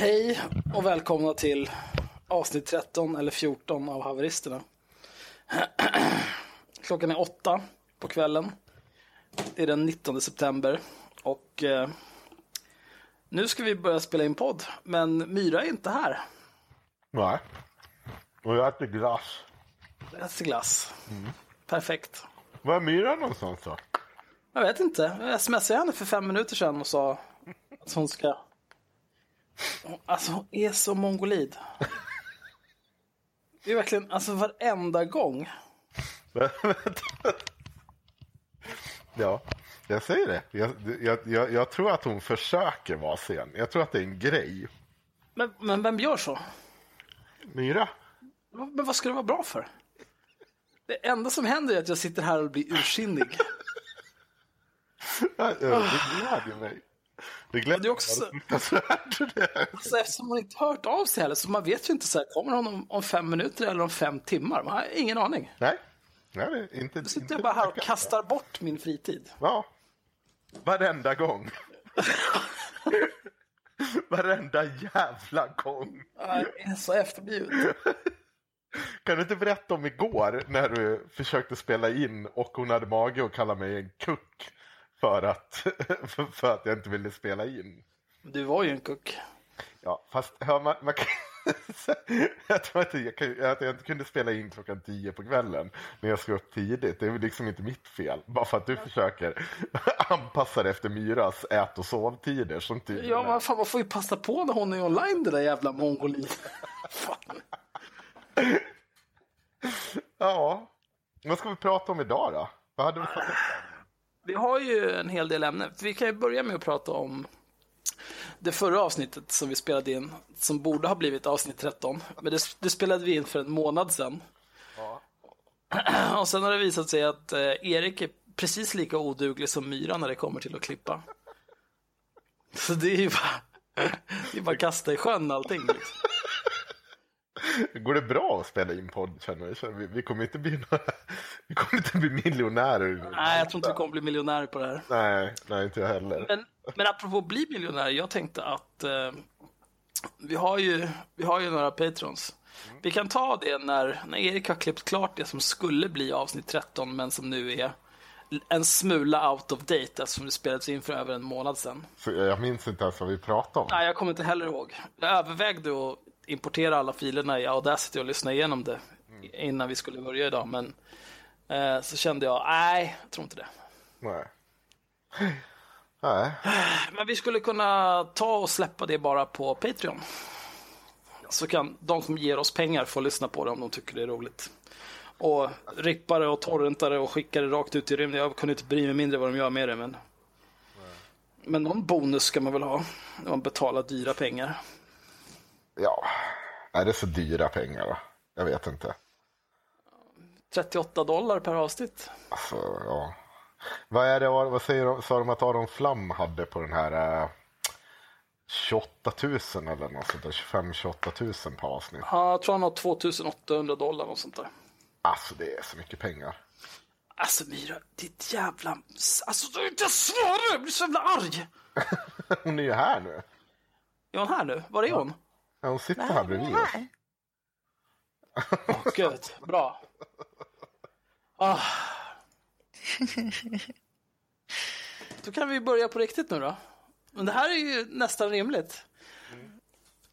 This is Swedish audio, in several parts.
Hej och välkomna till avsnitt 13 eller 14 av Haveristerna. Klockan är åtta på kvällen. Det är den 19 september och eh, nu ska vi börja spela in podd. Men Myra är inte här. Nej. Och jag äter glass. Jag äter glass. Perfekt. Var är Myra någonstans då? Jag vet inte. Jag smsade henne för fem minuter sedan och sa att hon ska... Alltså hon är så mongolid. Det är verkligen, alltså varenda gång. ja, jag säger det. Jag, jag, jag, jag tror att hon försöker vara sen. Jag tror att det är en grej. Men, men vem gör så? Myra? Men vad ska det vara bra för? Det enda som händer är att jag sitter här och blir ursinnig. Det gläder mig. Det också- mig fruktansvärt. Det- Alltså, eftersom hon inte hört av sig heller, så man vet ju inte så här, kommer hon om, om fem minuter eller om fem timmar? Man har ingen aning. Nej, Nej inte. Då sitter inte jag bara här och kastar bort min fritid. Ja. Varenda gång. Varenda jävla gång. Jag är så efterbliven. Kan du inte berätta om igår när du försökte spela in och hon hade mage att kalla mig en kuck för att, för att jag inte ville spela in? Du var ju en kuck. Ja, fast hör man, man kan, jag tror inte jag, kan, att jag inte kunde spela in klockan tio på kvällen när jag ska upp tidigt. Det är liksom inte mitt fel. Bara för att du försöker anpassa det efter Myras ät och sovtider. Som tydligen Ja, men fan, man får ju passa på när hon är online, det där jävla mongolin. Fan. ja. Vad ska vi prata om idag då? Vad hade vi fått upp? Vi har ju en hel del ämnen. Vi kan ju börja med att prata om det förra avsnittet som vi spelade in, som borde ha blivit avsnitt 13. Men det, det spelade vi in för en månad sedan. Och sen har det visat sig att eh, Erik är precis lika oduglig som Myra när det kommer till att klippa. Så det är ju bara, det är bara kasta i sjön allting. Liksom. Går det bra att spela in podd känner vi? Känner Vi, vi kommer inte bli några, vi kommer inte bli miljonärer. Nej, jag tror inte vi kommer bli miljonärer på det här. Nej, nej, inte jag heller. Men, men apropå att bli miljonär, jag tänkte att eh, vi, har ju, vi har ju några patrons. Vi kan ta det när, när Erik har klippt klart det som skulle bli avsnitt 13 men som nu är en smula out of date eftersom det spelades in för över en månad sedan. Så jag minns inte ens vad vi pratade om. Nej, jag kommer inte heller ihåg. Jag övervägde att importera alla filerna i Audacity och lyssna igenom det innan vi skulle börja idag men eh, så kände jag, nej, jag tror inte det. Nej. Nej. Men vi skulle kunna ta och släppa det bara på Patreon. Så kan de som ger oss pengar få lyssna på det om de tycker det är roligt. Och rippare och torrentare och skickare rakt ut i rymden. Jag kunde inte bry mig mindre vad de gör med det. Men, men någon bonus ska man väl ha. När man betalar dyra pengar. Ja. Är det så dyra pengar då? Jag vet inte. 38 dollar per avsnitt. Alltså, ja. Vad är det, vad säger de, sa de att Aron Flam hade på den här eh, 28 000 eller något sånt där, 25-28 000 på avsnitt. Ja, Jag tror han har 2800 dollar och sånt där. Alltså det är så mycket pengar. Alltså Myra, ditt jävla... Alltså du inte svara! Jag blir så jävla arg! Hon är ju här nu. Är hon här nu? Var är hon? Ja, Hon sitter här bredvid oss. Åh, Gud, bra. Ah. Då kan vi börja på riktigt nu då. Men det här är ju nästan rimligt.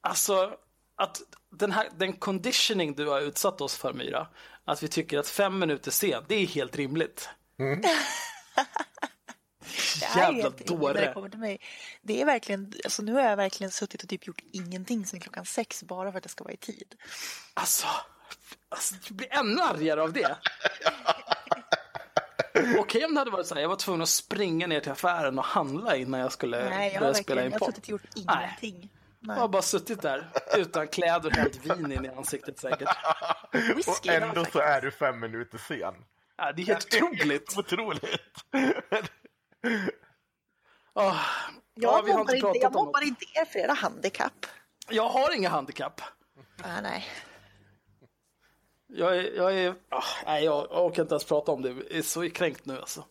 Alltså, att den, här, den conditioning du har utsatt oss för Myra, att vi tycker att fem minuter sen, det är helt rimligt. Det är Jävla dåre. Det, kommer till mig. det är verkligen, alltså nu har jag verkligen suttit och typ gjort ingenting sen klockan sex bara för att det ska vara i tid. Alltså, alltså du blir ännu argare av det. Okej om det hade varit så här, jag var tvungen att springa ner till affären och handla innan jag skulle Nej, jag har börja spela in jag har podd. suttit och gjort Nej. ingenting. Jag har bara suttit där utan kläder och hällt vin in i ansiktet säkert. Whisky Och ändå så är du fem minuter sen. Ja, det är helt otroligt. Otroligt. Åh, Jag, ja, mobbar inte jag mobbar inte er för era handikapp. Jag har inga handikapp. Ah, nej. Jag är, jag är, ah, nej jag orkar inte ens prata om det. Jag är så kränkt nu alltså.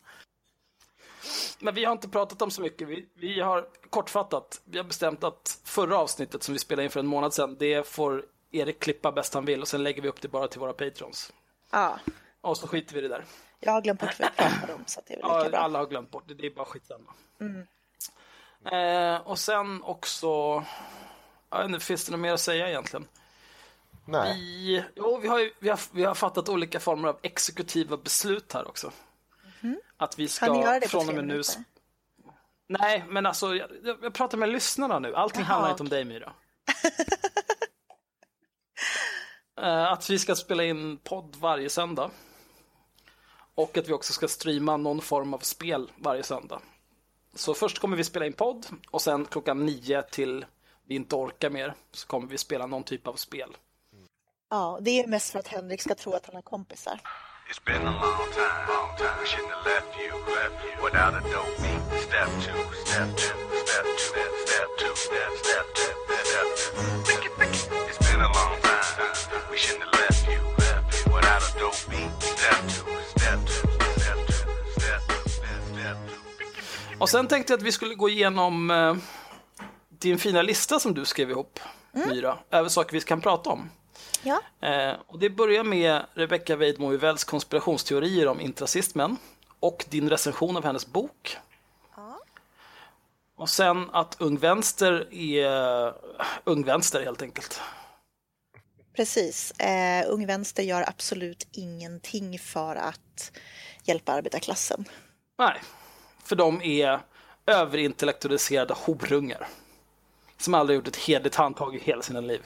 Men vi har inte pratat om så mycket. Vi, vi har kortfattat, vi har bestämt att förra avsnittet som vi spelade in för en månad sedan, det får Erik klippa bäst han vill och sen lägger vi upp det bara till våra patrons. Ja, Och så skiter vi i det där. Jag har glömt bort vad vi pratade om så det är väl lika Ja, bra. alla har glömt bort det, det är bara skitsamma. Eh, och sen också, jag vet inte, finns det något mer att säga egentligen? Nej. Vi, jo, vi, har, ju- vi, har, vi har fattat olika former av exekutiva beslut här också. Att vi ska Kan ni göra det på från och med nu... Nej, men alltså jag, jag jag pratar med lyssnarna nu. Allting Jaha, handlar inte om dig Myra. Eh, att vi ska spela in podd varje söndag. Och att vi också ska streama någon form av spel varje söndag. Så först kommer vi spela in podd och sen klockan nio till vi inte orkar mer så kommer vi spela någon typ av spel. Ja, det är mest för att Henrik ska tro att han har kompisar. It's been a long time, long time. Shouldn't have left you, left you without a dope beat. Step two, step two, step two, step, two, step, step two, step two. Pick it, pick it. It's been a long time. We shouldn't have left you, left you without a dope beat. Step two, Och sen tänkte jag att vi skulle gå igenom eh, din fina lista som du skrev ihop, Myra, över saker vi kan prata om. Ja, Eh, och det börjar med Rebecca Weidmo Uvells konspirationsteorier om intrasistmän och din recension av hennes bok. Och sen att Ung Vänster är Ung Vänster helt enkelt. Precis. Eh, Ung Vänster gör absolut ingenting för att hjälpa arbetarklassen. Nej, för de är överintellektualiserade horungar. Som aldrig gjort ett hederligt handtag i hela sina liv.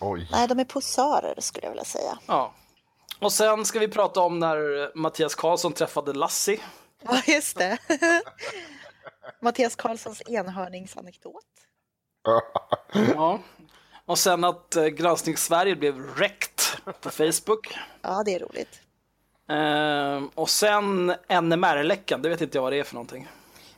Oj. Nej, de är posörer skulle jag vilja säga. Ja. Och sen ska vi prata om när Mattias Karlsson träffade Lassie. Ja, just det. Mattias Karlssons enhörningsanekdot. Ja. Och sen att eh, Granskning Sverige blev wrecked på Facebook. Ja, det är roligt. Ehm, och sen NMR-läckan, det vet inte jag vad det är för någonting.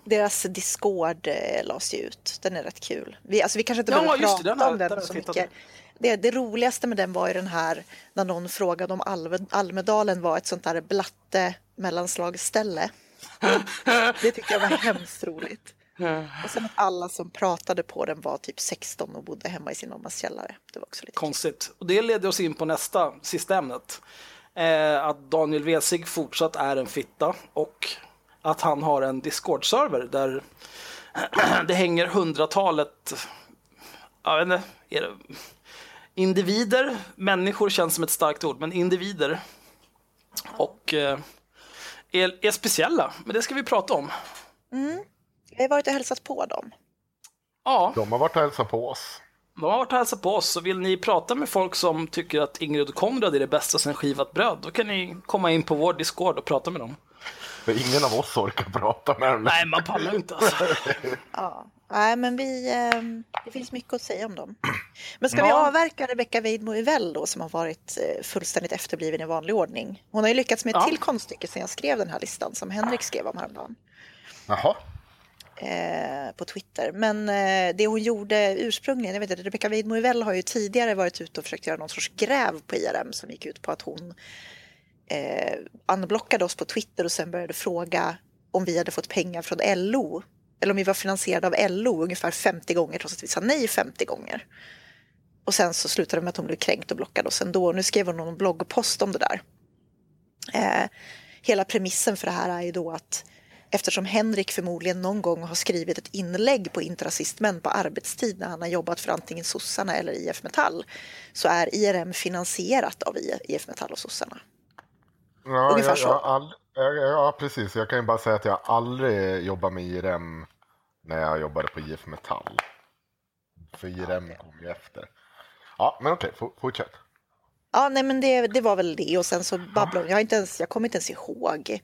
Deras Discord eh, lades ju ut. Den är rätt kul. Vi, alltså, vi kanske inte Ja, behöver just det, prata den har- om den den så mycket. Det, det roligaste med den var ju den här när någon frågade om Alve, Almedalen var ett sånt där blatte mellanslagsställe. Det tyckte jag var hemskt roligt. Och sen att alla som pratade på den var typ 16 och bodde hemma i sin mammas källare. Det var också lite kul. Konstigt. Och det leder oss in på nästa, sista ämnet. Eh, att Daniel Wesig fortsatt är en fitta och att han har en Discord-server där det hänger hundratalet jag vet inte, är det, individer, människor känns som ett starkt ord, men individer och eh, är, är speciella. Men det ska vi prata om. Jag har varit och hälsat på dem. Ja, De har varit och hälsat på oss. De har varit och hälsat på oss, så vill ni prata med folk som tycker att Ingrid och Konrad är det bästa sen skivat bröd, då kan ni komma in på vår Discord och prata med dem. För ingen av oss orkar prata med dem. Nej, man pallar inte alltså. Ja, nej men vi, eh, det finns mycket att säga om dem. Men ska vi Ja. avverka Rebecca Weidmo Uvell då som har varit eh, fullständigt efterbliven i vanlig ordning? Hon har ju lyckats med ett Ja. till konststycke sen jag skrev den här listan som Henrik skrev om häromdagen Jaha eh, på Twitter. Men eh, det hon gjorde ursprungligen, jag vet inte, Rebecca Weidmo Uvell har ju tidigare varit ute och försökt göra någon sorts gräv på IRM som gick ut på att hon eh, unblockade oss på Twitter och sen började fråga om vi hade fått pengar från LO. Eller om vi var finansierade av LO ungefär 50 gånger trots att vi sa nej 50 gånger. Och sen så slutade det med att hon blev kränkt och blockade oss ändå. Nu skrev hon någon bloggpost om det där. Eh, hela premissen för det här är ju då att eftersom Henrik förmodligen någon gång har skrivit ett inlägg på intrasistmän på arbetstid när han har jobbat för antingen sossarna eller IF Metall så är IRM finansierat av IF Metall och sossarna. Ja, Ungefär jag, så. jag, all, ja, ja, precis. Jag kan ju bara säga att jag aldrig jobbat med IRM när jag jobbade på IF Metall. För IRM kom ju efter. Ja, men okej, for, fortsätt. Ja, nej men det, det var väl det och sen så babblade hon. Jag, har inte ens, jag kommer inte ens ihåg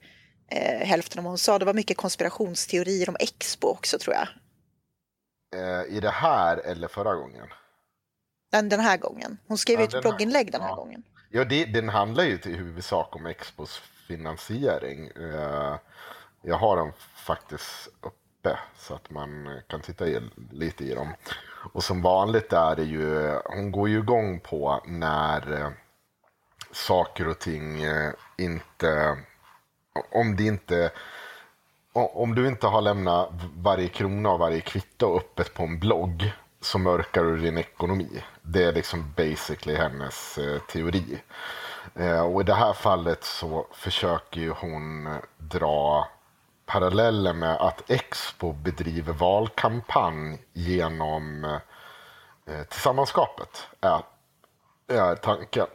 eh, hälften av vad hon sa. Det var mycket konspirationsteorier om Expo också tror jag. Eh, I det här eller förra gången? Den, den här gången. Hon skrev ju Ja, ett blogginlägg den här ja. gången. Ja, det, den handlar ju till huvudsak om Expos finansiering. Eh, jag har den faktiskt uppe så att man kan titta i, lite i dem. Och som vanligt är det ju, hon går ju igång på när eh, saker och ting eh, inte, om det inte om du inte har lämnat varje krona och varje kvitto öppet på en blogg så mörkar du din ekonomi. Det är liksom basically hennes eh, teori. Eh, och i det här fallet så försöker ju hon eh, dra paralleller med att Expo bedriver valkampanj genom tillsammanskapet. Är, är tanken.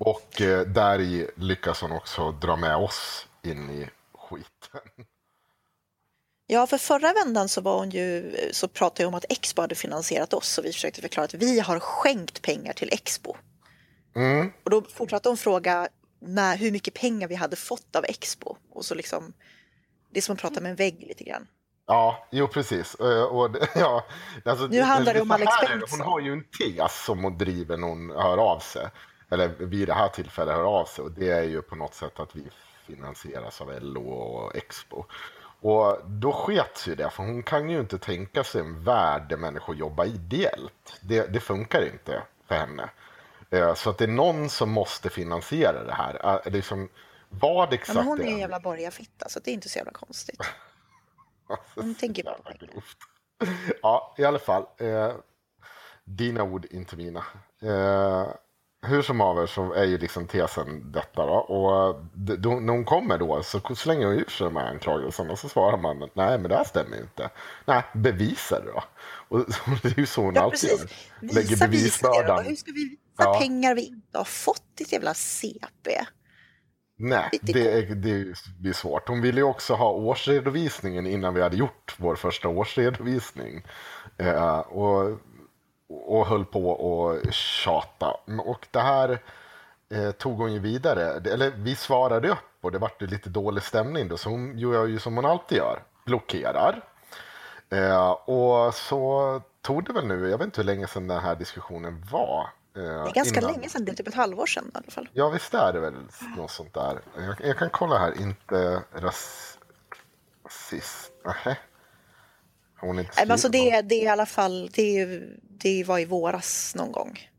Och eh, där i lyckas hon också dra med oss in i skiten. Ja, för förra vändan så var hon ju, så pratade jag om att Expo hade finansierat oss och vi försökte förklara att vi har skänkt pengar till Expo. Mm. Och då fortsatte hon fråga när, hur mycket pengar vi hade fått av Expo. Och så liksom, det är som att prata med en vägg lite grann. Ja, jo precis. Eh, Och, det- ja, alltså, Nu handlar det om så Alex det. Bengtsson. Hon har ju en tes som hon driver när hon hör av sig. Eller vid det här tillfället hör av sig. Och det är ju på något sätt att vi finansieras av LO och Expo. Och då skets ju det, för hon kan ju inte tänka sig en värld där människor jobbar ideellt. Det, det funkar inte för henne. Eh, Så att det är någon som måste finansiera det här. Eh, Liksom, vad Ja, exakt men hon är en jävla borgarfitta så det är inte så jävla konstigt. Hon tänker på pengar. Ja, i alla fall. Eh, dina ord, inte mina. Eh, hur som haver så är ju liksom tesen detta. Då. Och då, när hon kommer då så slänger hon ur sig de här anklagelserna och så svarar man nej men det här stämmer ju inte. Nej, bevisa det då. Och det är ju så hon Ja, alltid precis. gör. Lägger Visa, visa bevisbördan. Hur ska vi visa Ja. pengar vi inte har fått ditt jävla CP? Nej, det, är, det blir svårt. Hon ville ju också ha årsredovisningen innan vi hade gjort vår första årsredovisning. Eh, och, och höll på och tjata. Och det här eh, tog hon ju vidare. Eller vi svarade upp och det vart lite dålig stämning då. Så hon gör ju som hon alltid gör. Blockerar. Eh, och så tog det väl nu, jag vet inte hur länge sedan den här diskussionen var. Eh, Det är ganska innan- länge sedan, det är typ ett halvår sedan i alla fall. Ja, visst är det väl något sånt där. Jag, jag kan kolla här, inte ras, rasist. Nähä. Hon inte Nej, men alltså det, det är i alla fall, det, det var i våras någon gång.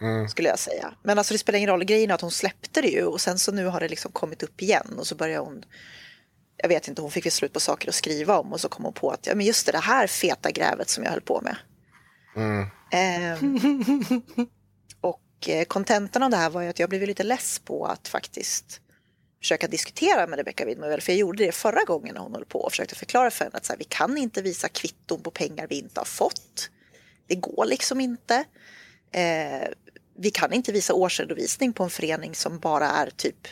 Mm. Skulle jag säga. Men alltså det spelar ingen roll, grejen är att hon släppte det ju och sen så nu har det liksom kommit upp igen och så börjar hon jag vet inte, hon fick väl slut på saker att skriva om och så kom hon på att ja, men just det, det här feta grävet som jag höll på med. Mm. Ehm, och eh, kontentan av det här var ju att jag blev lite less på att faktiskt försöka diskutera med Rebecca Widmervel, för jag gjorde det förra gången när hon höll på och försökte förklara för henne att så här, vi kan inte visa kvitton på pengar vi inte har fått. Det går liksom inte. Eh, vi kan inte visa årsredovisning på en förening som bara är typ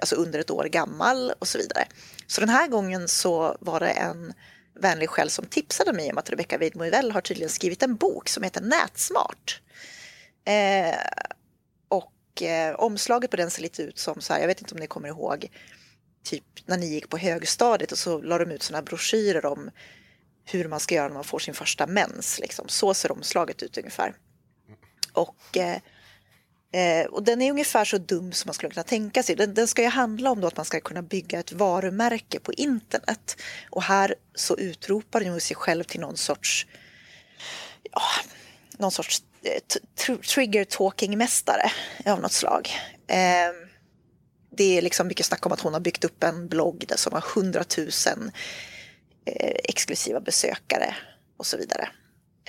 alltså under ett år gammal och så vidare. Så den här gången så var det en vänlig själ som tipsade mig om att Rebecca Weidmoivell har tydligen skrivit en bok som heter Nätsmart. Eh, och eh, omslaget på den ser lite ut som så här, jag vet inte om ni kommer ihåg, typ när ni gick på högstadiet och så la de ut sådana broschyrer om hur man ska göra när man får sin första mens. Liksom. Så ser omslaget ut ungefär. Och, eh, eh, och den är ungefär så dum som man skulle kunna tänka sig. Den, den ska ju handla om då att man ska kunna bygga ett varumärke på internet. Och här så utropar den sig själv till någon sorts, ja, någon sorts tr- trigger talking-mästare av något slag. Eh, det är liksom mycket snack om att hon har byggt upp en blogg där som har hundratusen eh, exklusiva besökare och så vidare.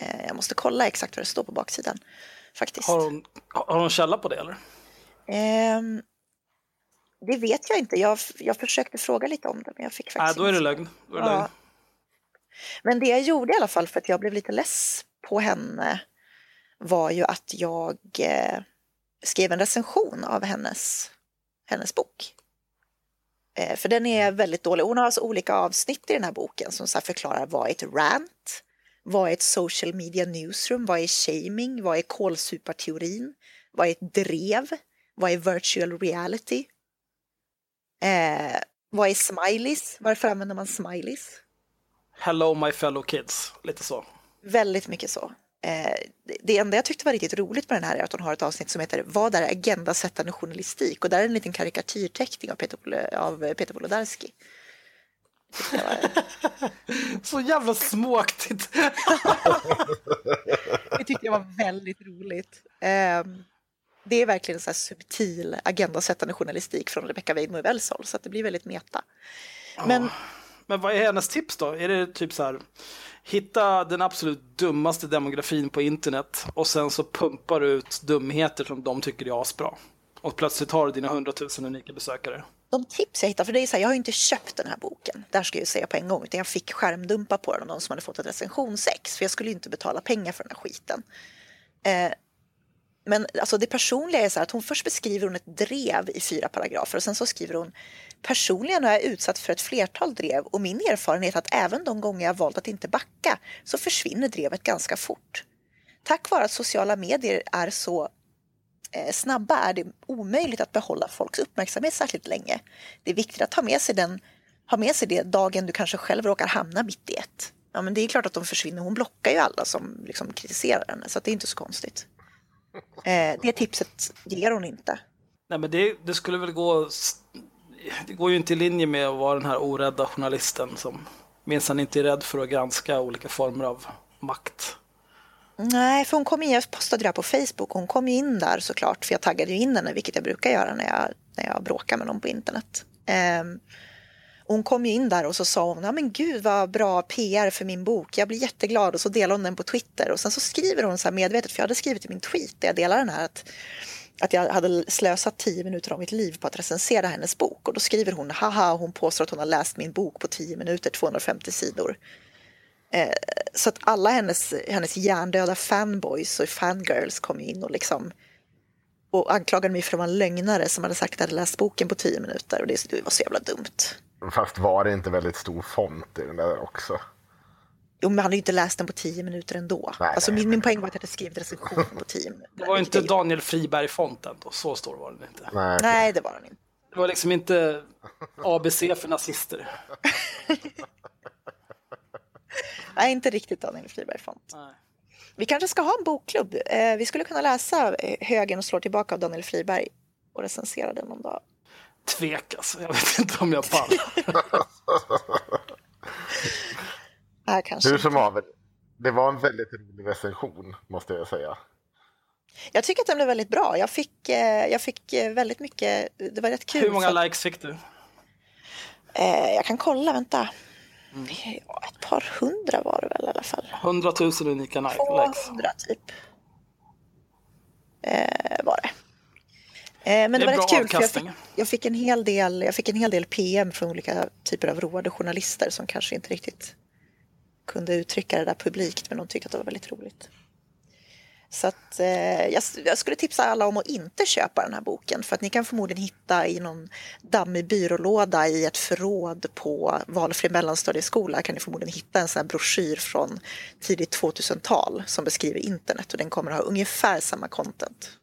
Eh, jag måste kolla exakt vad det står på baksidan faktiskt. Har hon, har hon källa på det eller? Ehm, det vet jag inte. Jag, jag försökte fråga lite om det, men jag fick faktiskt då är det lögn. Då är det Ja. lögn. Men det jag gjorde i alla fall för att jag blev lite less på henne var ju att jag eh, skrev en recension av hennes, hennes bok. Eh, för den är väldigt dålig. Hon har alltså olika avsnitt i den här boken som så förklarar vad är ett rant, vad är ett social media newsroom, vad är shaming, vad är kålsuparteorin, vad är ett drev, vad är virtual reality, eh, vad är smileys, varför använder man smileys? Hello my fellow kids, lite så. Väldigt mycket så. Eh, det- enda jag tyckte var riktigt roligt med den här är att hon har ett avsnitt som heter Vad är agendasättande journalistik? Och där är en liten karikatyrteckning av Peter, av Peter Wolodarski. Var- Så jävla småaktigt. Det tyckte jag var väldigt roligt. Ehm, Det är verkligen en så här subtil agendasättande journalistik från Rebecca Weidmo Wells håll, så att det blir väldigt meta. Men Men vad är hennes tips då? Är det typ så här, hitta den absolut dummaste demografin på internet och sen så pumpar du ut dumheter som de tycker är asbra. Och plötsligt har du dina hundratusen unika besökare. de tips jag hittar, för det är så här, jag har ju inte köpt den här boken, där ska jag ju säga på en gång, utan jag fick skärmdumpa på den av någon som hade fått ett recensionsex, för jag skulle ju inte betala pengar för den här skiten. Eh, men alltså det personliga är så här att hon först beskriver hon ett drev i fyra paragrafer och sen så skriver hon Personligen har jag utsatt för ett flertal drev och min erfarenhet är att även de gånger jag valt att inte backa så försvinner drevet ganska fort. Tack vare att sociala medier är så eh, snabba är det omöjligt att behålla folks uppmärksamhet särskilt länge. Det är viktigt att ha med sig, den, ha med sig det dagen du kanske själv råkar hamna mitt i ett. Ja, men det är klart att de försvinner. Hon blockar ju alla som liksom kritiserar henne, så att det är inte så konstigt. Eh, det tipset ger hon inte. Nej men det, det skulle väl gå, det går ju inte i linje med att vara den här orädda journalisten som minsann inte är rädd för att granska olika former av makt. Nej, för hon kom in, jag postade det här på Facebook, hon kom ju in där såklart, för jag taggade ju in henne, vilket jag brukar göra när jag, när jag bråkar med någon på internet. Ehm, och hon kom ju in där och så sa hon, ja men gud vad bra PR för min bok, jag blir jätteglad. Och så delade hon den på Twitter. Och sen så skriver hon så här medvetet, för jag hade skrivit i min tweet där jag delar den här att, att jag hade slösat tio minuter av mitt liv på att recensera hennes bok. Och då skriver hon, haha, hon påstår att hon har läst min bok på tio minuter, 250 sidor. Eh, så att alla hennes, hennes hjärndöda fanboys och fangirls kom in och liksom och anklagade mig för att vara en lögnare som hade sagt att jag hade läst boken på tio minuter. Och det var så jävla dumt. Fast var det inte väldigt stor font i den där också? Jo, men han hade ju inte läst den på tio minuter ändå. Nej, alltså, nej, min, min poäng var att jag hade skrivit recensionen på tio minuter. Det var inte Daniel Friberg-fonten då, så stor var den inte. Nej. Nej, det var den inte. Det var liksom inte ABC för nazister. Nej, inte riktigt Daniel Friberg-font. Vi kanske ska ha en bokklubb. Eh, vi skulle kunna läsa eh, Högen och slår tillbaka av Daniel Friberg och recensera den någon dag. Tvek alltså, jag vet inte om jag pallar. Kanske. Hur som haver, det var en väldigt rolig recension måste jag säga. Jag tycker att den blev väldigt bra. Jag fick, eh, jag fick eh, väldigt mycket, det var rätt kul. Hur många likes fick du? Eh, jag kan kolla, vänta. Mm. Ja, ett par hundra var det väl i alla fall. 100 000 unika ni- likes. 200 typ. Eh, var det. Eh, men det, Det var rätt kul för jag fick, jag, fick en hel del, jag fick en hel del PM från olika typer av roade journalister som kanske inte riktigt kunde uttrycka det där publikt men de tyckte att det var väldigt roligt. Så att, eh, jag, jag skulle tipsa alla om att inte köpa den här boken för att ni kan förmodligen hitta i någon dammig byrålåda i ett förråd på valfri mellanstadieskola kan ni förmodligen hitta en sån här broschyr från tidigt 2000-tal som beskriver internet och den kommer att ha ungefär samma content.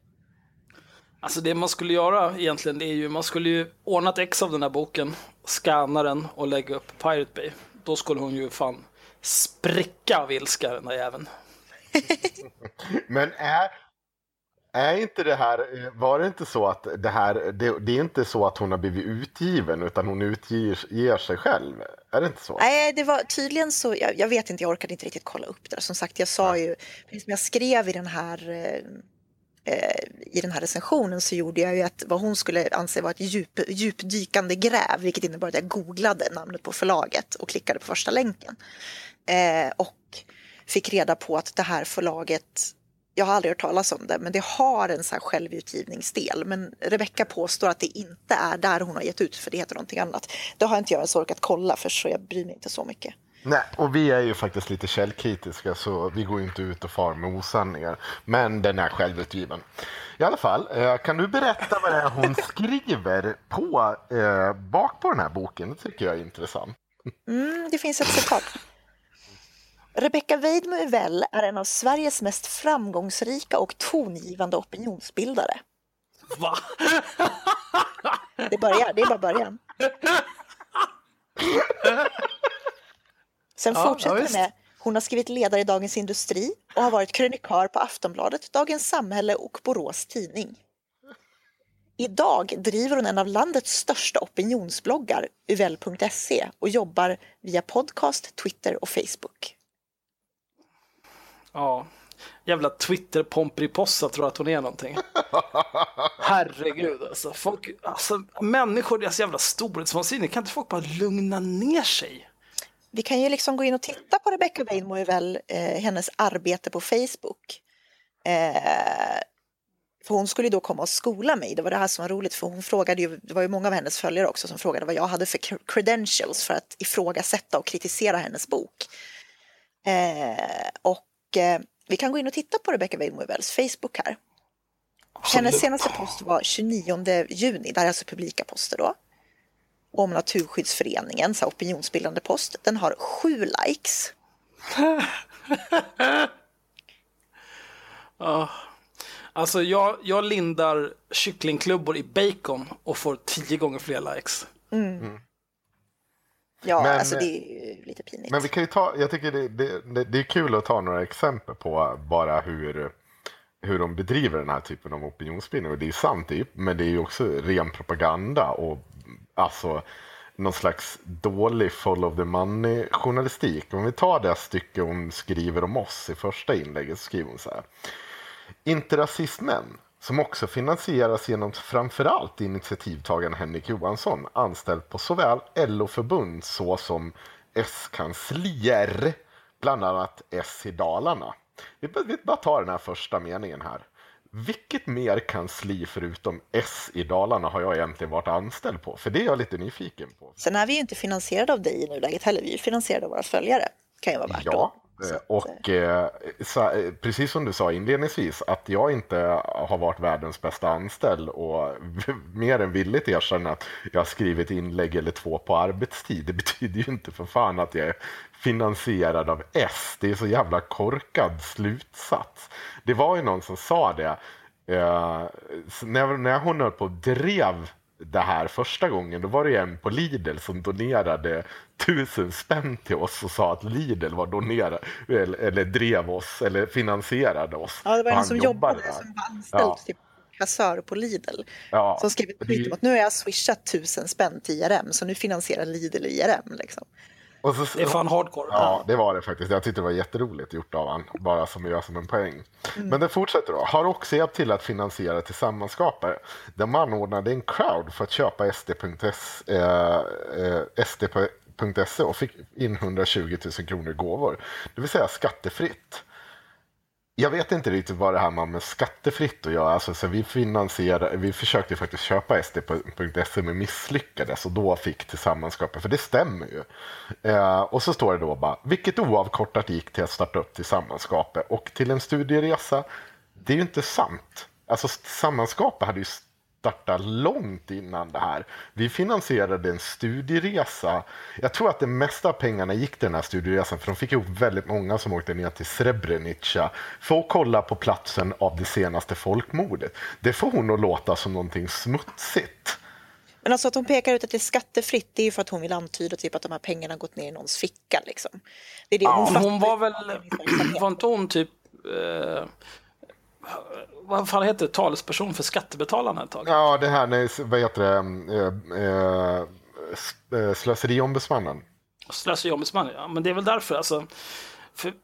Alltså det man skulle göra egentligen, det är ju, man skulle ju ordna ett ex av den här boken, scanna den och lägga upp Pirate Bay. Då skulle hon ju fan spricka av ilska den där jäveln. Men är, är inte det här, eh, var det inte så att det här, det, det är inte så att hon har blivit utgiven utan hon utger ger sig själv? Är det inte så? Nej, det var tydligen så. Jag, jag vet inte, jag orkade inte riktigt kolla upp det. Som sagt, jag sa ju, precis som jag skrev i den här eh, Eh, i den här recensionen så gjorde jag ju ett, vad hon skulle anse var ett djup, djupdykande gräv, vilket innebar att jag googlade namnet på förlaget och klickade på första länken. Eh, och fick reda på att det här förlaget, jag har aldrig hört talas om det, men det har en så här självutgivningsdel. Men Rebecka påstår att det inte är där hon har gett ut, för det heter någonting annat. Det har inte jag ens orkat kolla för så jag bryr mig inte så mycket. Nej, och vi är ju faktiskt lite källkritiska så vi går ju inte ut och far med osanningar. Men den är självutgiven. I alla fall, eh, kan du berätta vad det är hon skriver på, eh, bak på den här boken? Det tycker jag är intressant. Mm, det finns ett citat. Rebecca Weidmo Uvell är en av Sveriges mest framgångsrika och tongivande opinionsbildare. Va? Det, börjar, det är bara början. Sen Ja, fortsätter ja, med hon har skrivit ledare i Dagens Industri och har varit krönikör på Aftonbladet, Dagens Samhälle och Borås Tidning. Idag driver hon en av landets största opinionsbloggar, uvell.se, och jobbar via podcast, Twitter och Facebook. Ja. jävla Twitter-Pomperipossa tror att hon är någonting. Herregud alltså. Folk, alltså människor, deras jävla storhetsvansinne. Kan inte folk bara lugna ner sig? Vi kan ju liksom gå in och titta på Rebecca Bain väl, eh, hennes arbete på Facebook. Eh, för hon skulle ju då komma och skola mig. Det var det här som var roligt för hon frågade ju, det var ju många av hennes följare också som frågade vad jag hade för credentials för att ifrågasätta och kritisera hennes bok. Eh, och eh, vi kan gå in och titta på Rebecca Bain-Moevells Facebook här. Hennes senaste post var 29 juni, det här är alltså publika poster då. Om Naturskyddsföreningen, så opinionsbildande post. Den har sju likes. Ah. Alltså jag, jag lindar kycklingklubbor i bacon och får tio gånger fler likes. Ja, Men- alltså det är ju lite pinigt. Men vi kan ju ta, jag tycker det, det, det, det är kul att ta några exempel på bara hur, hur de bedriver den här typen av opinionsbildning. Och det är sant, det är, ju- men det är ju också ren propaganda och alltså någon slags dålig ”follow the money journalistik. Om vi tar det stycke hon skriver om oss i första inlägget så skriver hon så här. Inte som också finansieras genom framförallt initiativtagaren Henrik Johansson, anställd på såväl LO-förbund såsom S-kanslier, bland annat S i Dalarna. Vi vi bara tar den här första meningen här. Vilket mer kansli förutom S i Dalarna har jag egentligen varit anställd på? För det är jag lite nyfiken på. Sen är vi ju inte finansierade av dig i nuläget heller, vi är finansierade av våra följare. Kan ju vara värt Ja, så eh, och eh, så, eh, precis som du sa inledningsvis, att jag inte har varit världens bästa anställd och mer än villigt erkänna att jag har skrivit inlägg eller två på arbetstid. Det betyder ju inte för fan att jag är finansierad av S. Det är så jävla korkad slutsats. Det var ju någon som sa det. Eh, så när, när hon höll på och drev det här första gången, då var det en på Lidl som donerade tusen spänn till oss och sa att Lidl var donerad, eller, eller drev oss, eller finansierade oss. Ja, det var en som jobbade, där. som var anställd Ja. typ kassör på Lidl. Ja, Som skrev ett det- tweet om att nu har jag swishat tusen spänn till IRM så nu finansierar Lidl IRM. Liksom. Så, Det är fan hardcore. Ja, det var det faktiskt. Jag tyckte det var jätteroligt gjort av han, bara som jag som en poäng. Men det fortsätter då. Har också hjälpt till att finansiera tillsammanskapare. Där man anordnade en crowd för att köpa SD.se eh, eh, SD.se och fick in 120 000 kronor i gåvor. Det vill säga skattefritt. Jag vet inte riktigt vad det här med skattefritt att göra. Alltså, så vi, finansierade, vi försökte faktiskt köpa SD.se men misslyckades och då fick tillsammanskapet, för det stämmer ju. Eh, och så står det då bara, vilket oavkortat gick till att starta upp tillsammanskapet och till en studieresa. Det är ju inte sant. Alltså sammanskapet hade ju startat långt innan det här. Vi finansierade en studieresa. Jag tror att det mesta av pengarna gick till den här studieresan för de fick ihop väldigt många som åkte ner till Srebrenica för att kolla på platsen av det senaste folkmordet. Det får hon att låta som någonting smutsigt. Men alltså att hon pekar ut att det är skattefritt, det är ju för att hon vill antyda typ att de här pengarna gått ner i någons ficka. Liksom. Det är det hon, fattar hon var väl, var inte hon typ, eh, vad fan heter det, talesperson för skattebetalarna ett tag? Ja, det här, nej, vad heter det, eh, eh, eh, slöseriombudsmannen. Slöseriombudsman, ja. Men det är väl därför alltså. För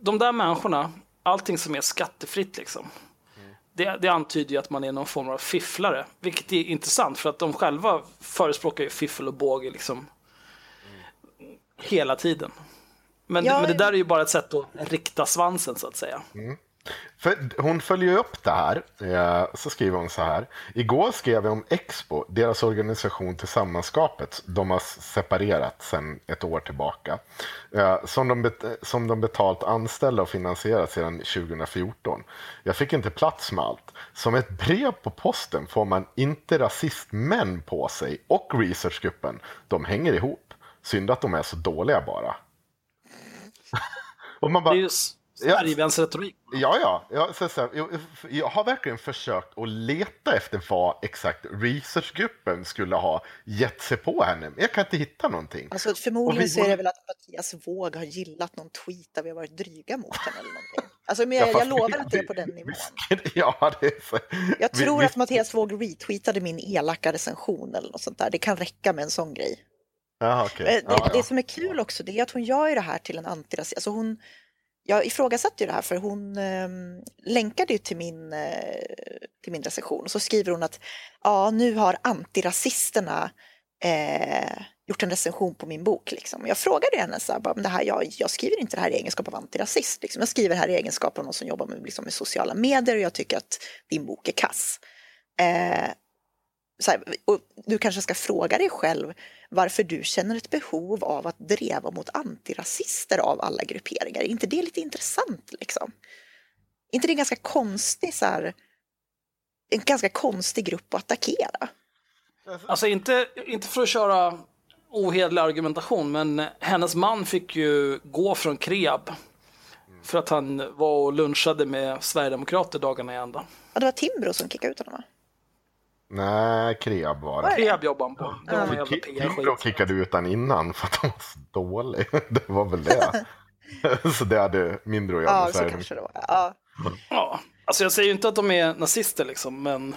de där människorna, allting som är skattefritt liksom. Det, det antyder ju att man är någon form av fifflare. Vilket är intressant för att de själva förespråkar ju fiffel och båge liksom. Hela tiden. Men, Ja, men det där är ju bara ett sätt att rikta svansen så att säga. För hon följer upp det här, eh, så skriver hon så här. Igår skrev jag om Expo, deras organisation Tillsammanskapet. De har separerat sedan ett år tillbaka. Eh, som, de bet- eh, som de betalt anställda och finansierat sedan 2014. Jag fick inte plats med allt. Som ett brev på posten får man inte rasistmän på sig och researchgruppen. De hänger ihop. Synd att de är så dåliga bara. och man bara, Just Sverigeväns retorik. Ja, ja. Jag, så, så, jag, jag har verkligen försökt att leta efter vad exakt researchgruppen skulle ha gett sig på henne. Jag kan inte hitta någonting. Alltså, förmodligen vi- så är det väl att Mattias Våg har gillat någon tweet där vi har varit dryga mot henne eller någonting. Alltså, men jag, Ja, jag lovar vi- att det är på den nivån. Ja, det är så. Jag tror vi- att Mattias Våg retweetade min elaka recension eller något sånt där. Det kan räcka med en sån grej. Ja, okej. Eh, Det, Ja, det ja. som är kul också det är att hon gör ju det här till en antirasist. Alltså hon jag ifrågasatte ju det här för hon eh, länkade ju till min, eh, till min recension och så skriver hon att ja, nu har antirasisterna eh, gjort en recension på min bok. Liksom. Jag frågade henne så här, bara, det här, jag, jag skriver inte det här i egenskap av antirasist. Liksom. Jag skriver det här i egenskap av någon som jobbar med, liksom, med sociala medier och jag tycker att din bok är kass. Eh, så här, och du kanske ska fråga dig själv varför du känner ett behov av att dreva mot antirasister av alla grupperingar. Är inte det lite intressant liksom? Är inte det ganska konstig så här, en ganska konstig grupp att attackera? Alltså inte, inte för att köra ohederlig argumentation, men hennes man fick ju gå från Kreab. För att han var och lunchade med Sverigedemokrater dagarna i ända. Ja, det var Timbro som kickade ut honom va? Nej, Kreab var det. Kreab jobbade han på. Det var jävla PR-skit. kickade ut den innan för att han var så dålig. Det var väl det. så det hade mindre att göra Ja, med så Sverigedemokraterna. kanske det var. Ja. Ja, alltså jag säger ju inte att de är nazister liksom, men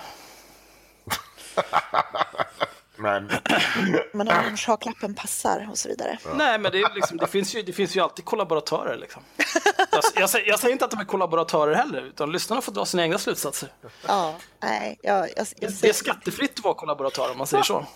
Men Men om schaklappen passar och så vidare. nej, men det, är liksom, det, finns ju, det finns ju alltid kollaboratörer liksom. Jag, jag, säger, jag säger inte att de är kollaboratörer heller, utan lyssnarna får dra sina egna slutsatser. Ja, nej, jag, jag, jag, Det är skattefritt att vara kollaboratör om man säger så.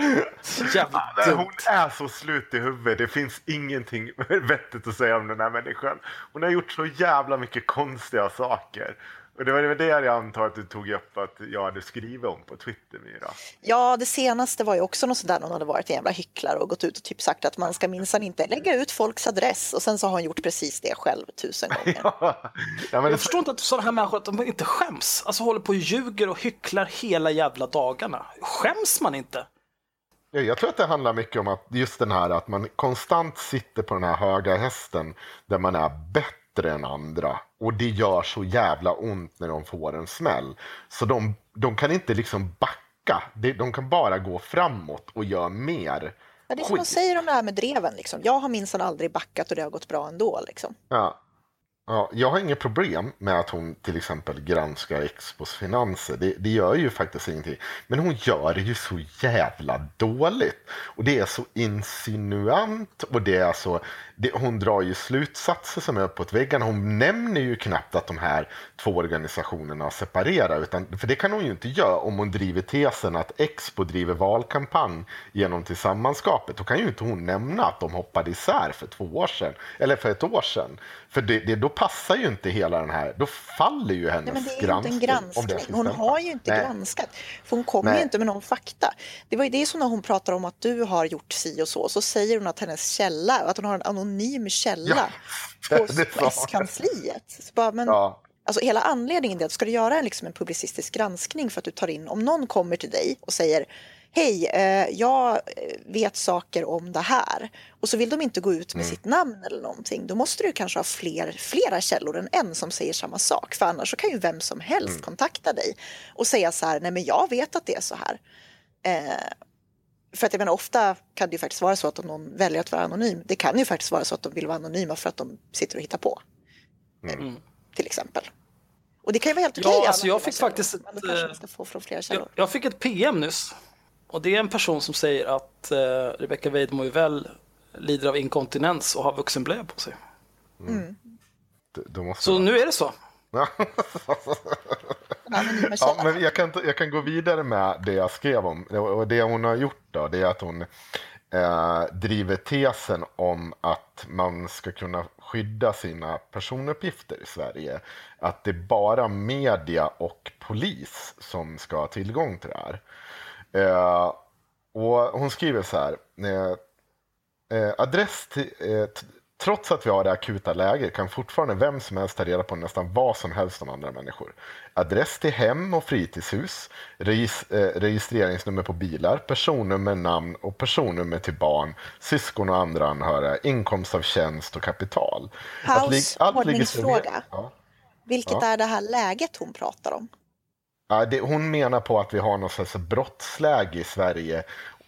Jävligt Nej, hon är så slut i huvudet. Det finns ingenting vettigt att säga om den här människan. Hon har gjort så jävla mycket konstiga saker. Och det var det jag antar att du tog upp att jag hade skrivit om på Twitter, Myra. Ja, det senaste var ju också något sådär någon hade varit en jävla hycklare och gått ut och typ sagt att man ska minsann inte lägga ut folks adress och sen så har hon gjort precis det själv tusen gånger. ja, men det, Jag förstår inte att sådana här människor att de inte skäms. Alltså håller på och ljuger och hycklar hela jävla dagarna. Skäms man inte? Ja, Jag tror att det handlar mycket om att just den här att man konstant sitter på den här höga hästen där man är bättre än andra. Och det gör så jävla ont när de får en smäll. Så de, de kan inte liksom backa. De, de kan bara gå framåt och göra mer. Ja, det är som de säger om det här med dreven. Liksom. Jag har minsann aldrig backat och det har gått bra ändå. Liksom. Ja. Ja, jag har inget problem med att hon till exempel granskar Expos finanser. Det, det gör ju faktiskt ingenting. Men hon gör det ju så jävla dåligt. Och det är så insinuant och det är så... Det, hon drar ju slutsatser som är uppåt väggarna. Hon nämner ju knappt att de här två organisationerna separerar. Utan, för det kan hon ju inte göra om hon driver tesen att Expo driver valkampanj genom tillsammanskapet. Då kan ju inte hon nämna att de hoppade isär för två år sedan. Eller för ett år sedan. För det, det, då passar ju inte hela den här, då faller ju hennes Nej, men det är ju inte en granskning. granskning. Hon har ju inte Nej. granskat. För hon kommer ju inte med någon fakta. Det var ju det som när hon pratar om att du har gjort si och så. Så säger hon att hennes källa, att hon har en anonym källa Ja, på. S-kansliet. Så bara, men, Ja, Alltså hela anledningen till att ska du göra en, liksom en publicistisk granskning för att du tar in, om någon kommer till dig och säger Hej, eh, jag eh, vet saker om det här och så vill de inte gå ut med sitt namn eller någonting. Då måste du kanske ha fler, flera källor än en som säger samma sak. För annars så kan ju vem som helst kontakta dig och säga så här, nej men jag vet att det är så här. Eh, för att jag menar, ofta kan det ju faktiskt vara så att om någon väljer att vara anonym, det kan ju faktiskt vara så att de vill vara anonyma för att de sitter och hittar på. Mm. Till exempel. Och det kan ju vara helt Ja, okej. att alltså, jag fick källor, faktiskt ett, kanske man ska få från flera Jag, jag fick ett PM nyss. Och det är en person som säger att eh, Rebecca Weidmo väl lider av inkontinens och har vuxenblöja på sig. då måste Så nu är det så. Ja, källan. men jag kan, jag kan gå vidare med det jag skrev om. Och det hon har gjort då, det är att hon eh, driver tesen om att man ska kunna skydda sina personuppgifter i Sverige. Att det är bara media och polis som ska ha tillgång till det här. Eh, och hon skriver så här. Eh, Eh, adress till, eh, trots att vi har det akuta läget kan fortfarande vem som helst ta reda på nästan vad som helst om andra människor. Adress till hem och fritidshus, regis, eh, registreringsnummer på bilar, personnummer, namn och personnummer till barn, syskon och andra anhöriga, inkomst av tjänst och kapital. Paus, ordningsfråga. Ja. Vilket Ja. är det här läget hon pratar om? Ja, det, hon menar på att vi har något slags brottsläge i Sverige.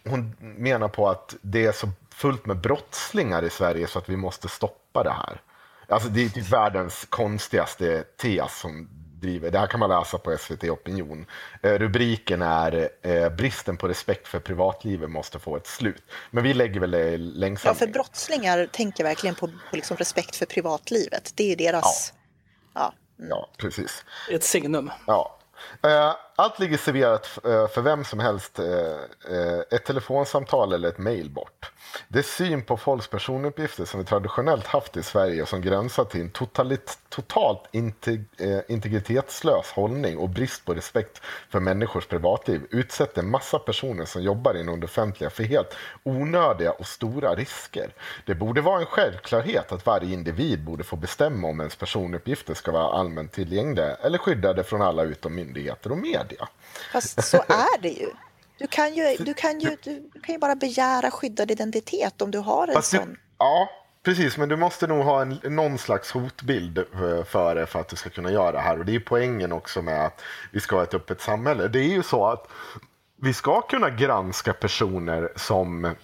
Hon menar på att det är så fullt med brottslingar i Sverige så att vi måste stoppa det här. Alltså det är typ världens konstigaste tes som driver. Det här kan man läsa på SVT Opinion. Eh, rubriken är eh, “Bristen på respekt för privatlivet måste få ett slut”. Men vi lägger väl det längst Ja, för brottslingar tänker verkligen på, på liksom respekt för privatlivet. Det är ju deras... Ja. Ja, precis. Ett signum. Ja. Eh, allt ligger serverat eh, för vem som helst eh, eh, ett telefonsamtal eller ett mejl bort. Det är syn på folks personuppgifter som vi traditionellt haft i Sverige och som gränsar till en totalit, totalt integ, integritetslös hållning och brist på respekt för människors privatliv utsätter massa personer som jobbar inom det offentliga för helt onödiga och stora risker. Det borde vara en självklarhet att varje individ borde få bestämma om ens personuppgifter ska vara allmänt tillgängliga eller skyddade från alla utom myndigheter och media. Fast så är det ju. Du kan ju, du kan ju, du kan ju bara begära skyddad identitet om du har en Fast du- sån. Ja, precis. Men du måste nog ha en, någon slags hotbild eh, för det för att du ska kunna göra det här. Och det är poängen också med att vi ska ha ett öppet samhälle. Det är ju så att vi ska kunna granska personer som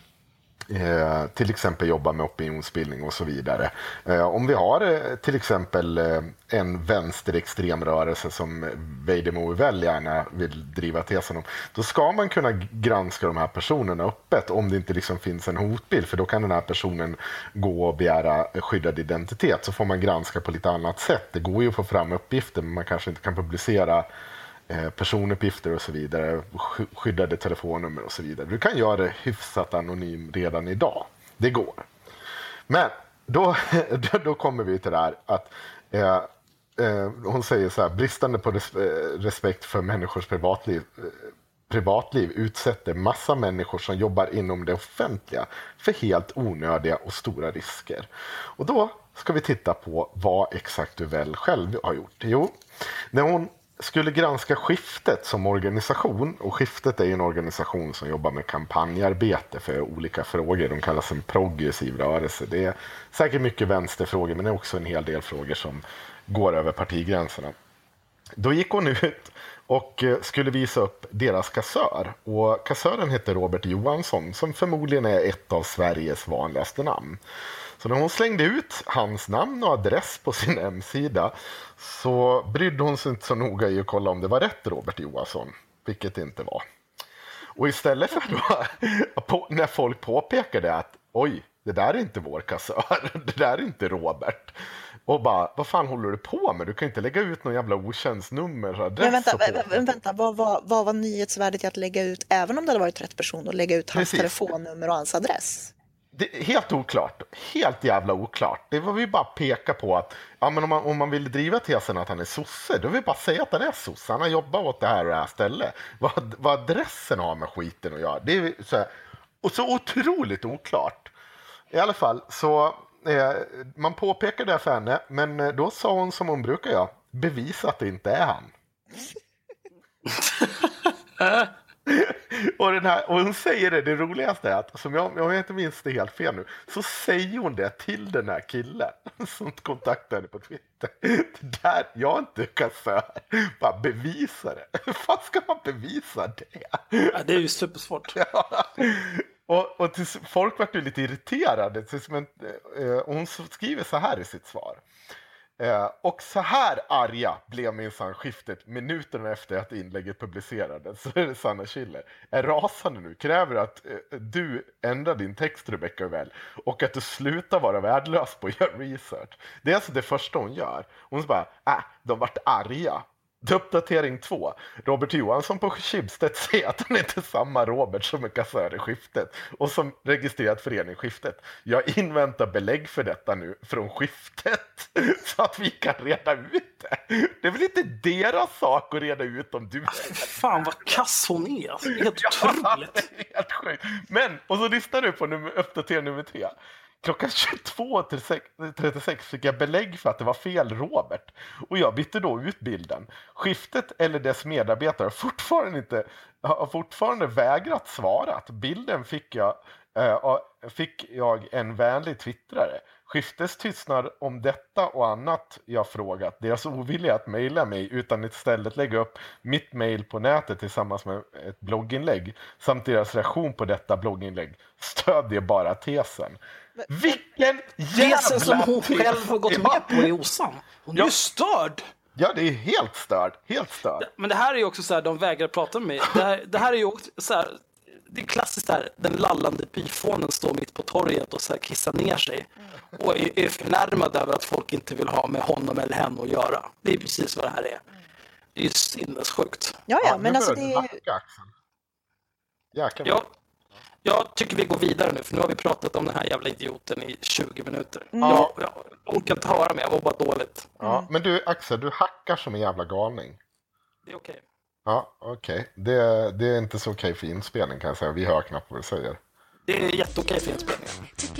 eh, till exempel jobba med opinionsbildning och så vidare. Eh, om vi har eh, till exempel eh, en vänsterextrem rörelse som Vejdemo väl gärna vill driva tesen om, då ska man kunna granska de här personerna öppet om det inte liksom finns en hotbild, för då kan den här personen gå och begära skyddad identitet, så får man granska på lite annat sätt. Det går ju att få fram uppgifter, men man kanske inte kan publicera Eh, personuppgifter och så vidare, skyddade telefonnummer och så vidare. Du kan göra det hyfsat anonym redan idag. Det går. Men då, då, kommer vi till det här att eh, eh, hon säger så här, bristande på eh, respekt för människors privatliv, eh, privatliv utsätter massa människor som jobbar inom det offentliga för helt onödiga och stora risker. Och då ska vi titta på vad exakt du väl själv har gjort. Jo, när hon skulle granska Skiftet som organisation, och Skiftet är ju en organisation som jobbar med kampanjarbete för olika frågor. De kallas en progressiv rörelse. Det är säkert mycket vänsterfrågor, men det är också en hel del frågor som går över partigränserna. Då gick hon ut och eh, skulle visa upp deras kassör. Och kassören heter Robert Johansson, som förmodligen är ett av Sveriges vanligaste namn. Så när hon slängde ut hans namn och adress på sin hemsida så brydde hon sig inte så noga i att kolla om det var rätt Robert Johansson, vilket det inte var. Och istället för då, när folk påpekade att oj, det där är inte vår kassör, det där är inte Robert. Och bara, vad fan håller du på med? Du kan inte lägga ut någon jävla otjänstnummer, adress Men vänta, och vä- vänta vad, var, vad var nyhetsvärdet i att lägga ut, även om det hade varit rätt person, och lägga ut hans Precis. telefonnummer och hans adress? Det är helt oklart. Helt jävla oklart. Det var vi bara peka på att ja, men om, man, om man vill driva tesen att han är sosse, då vill vi bara säga att han är sosse. Han har jobbat åt det här och det här stället. Vad, vad adressen har med skiten att göra. Det är så här, och så otroligt oklart. I alla fall, så eh, man påpekar det för henne, men eh, då sa hon som hon brukar göra, bevisa att det inte är han. Äh? och, den här, och hon säger det, det roligaste är att, som jag, om jag inte minns det helt fel nu, så säger hon det till den här killen som kontaktar henne på Twitter. Det där, jag är inte kassör, bara bevisa det. Hur fan ska man bevisa det? Ja, det är ju supersvårt. Ja. Och, och tills, folk vart ju lite irriterade. Men, eh, och hon skriver så här i sitt svar. Eh, och så här arga blev minsann skiftet minuterna efter att inlägget publicerades. Så är det Sanna Schiller. Är rasande nu, kräver att eh, du ändrar din text Rebecca Uvell och att du slutar vara värdelös på att göra research. Det är alltså det första hon gör. Hon så bara, äh, de vart arga. Uppdatering 2. Robert Johansson på Schibsted säger att han inte är samma Robert som är kassör i skiftet och som registrerat förening Skiftet. Jag inväntar belägg för detta nu från Skiftet så att vi kan reda ut det. Det är väl inte deras sak att reda ut om du Fan vad kass hon är. Alltså. Det är helt otroligt. det är helt sjukt. Men, och så lyssnar du på nummer, uppdatering nummer tre. Klockan 22.36 fick jag belägg för att det var fel Robert och jag bytte då ut bilden. Skiftet eller dess medarbetare har fortfarande, inte, har fortfarande vägrat svara. Bilden fick jag, äh, fick jag en vänlig twittrare. Skiftets tystnad om detta och annat jag frågat, deras ovilja att mejla mig utan istället lägga upp mitt mejl på nätet tillsammans med ett blogginlägg samt deras reaktion på detta blogginlägg stödjer bara tesen. Vilken jävla Tesen som hon själv har gått Ja, med på är osann. Hon är Ja. ju störd. Ja, det är helt stört. Helt stört. Men det här är ju också så här, de vägrar prata med mig. Det här, det här är ju också så här, det är klassiskt där, den lallande byfånen står mitt på torget och så här kissar ner sig. Och är, är förnärmad över att folk inte vill ha med honom eller henne att göra. Det är precis vad det här är. Det är ju sinnessjukt. Ja, ja, men alltså det är hacka, Axel. Jag, tycker vi går vidare nu, för nu har vi pratat om den här jävla idioten i 20 minuter. Mm. Jag, jag orkar inte höra mer, jag mår bara dåligt. Ja, men du, Axel, du hackar som en jävla galning. Det är okej. Ja, okej. Det, det är inte så okej för inspelning kan jag säga. Vi hör knappt vad du säger. Det är jätteokej för inspelningen. Took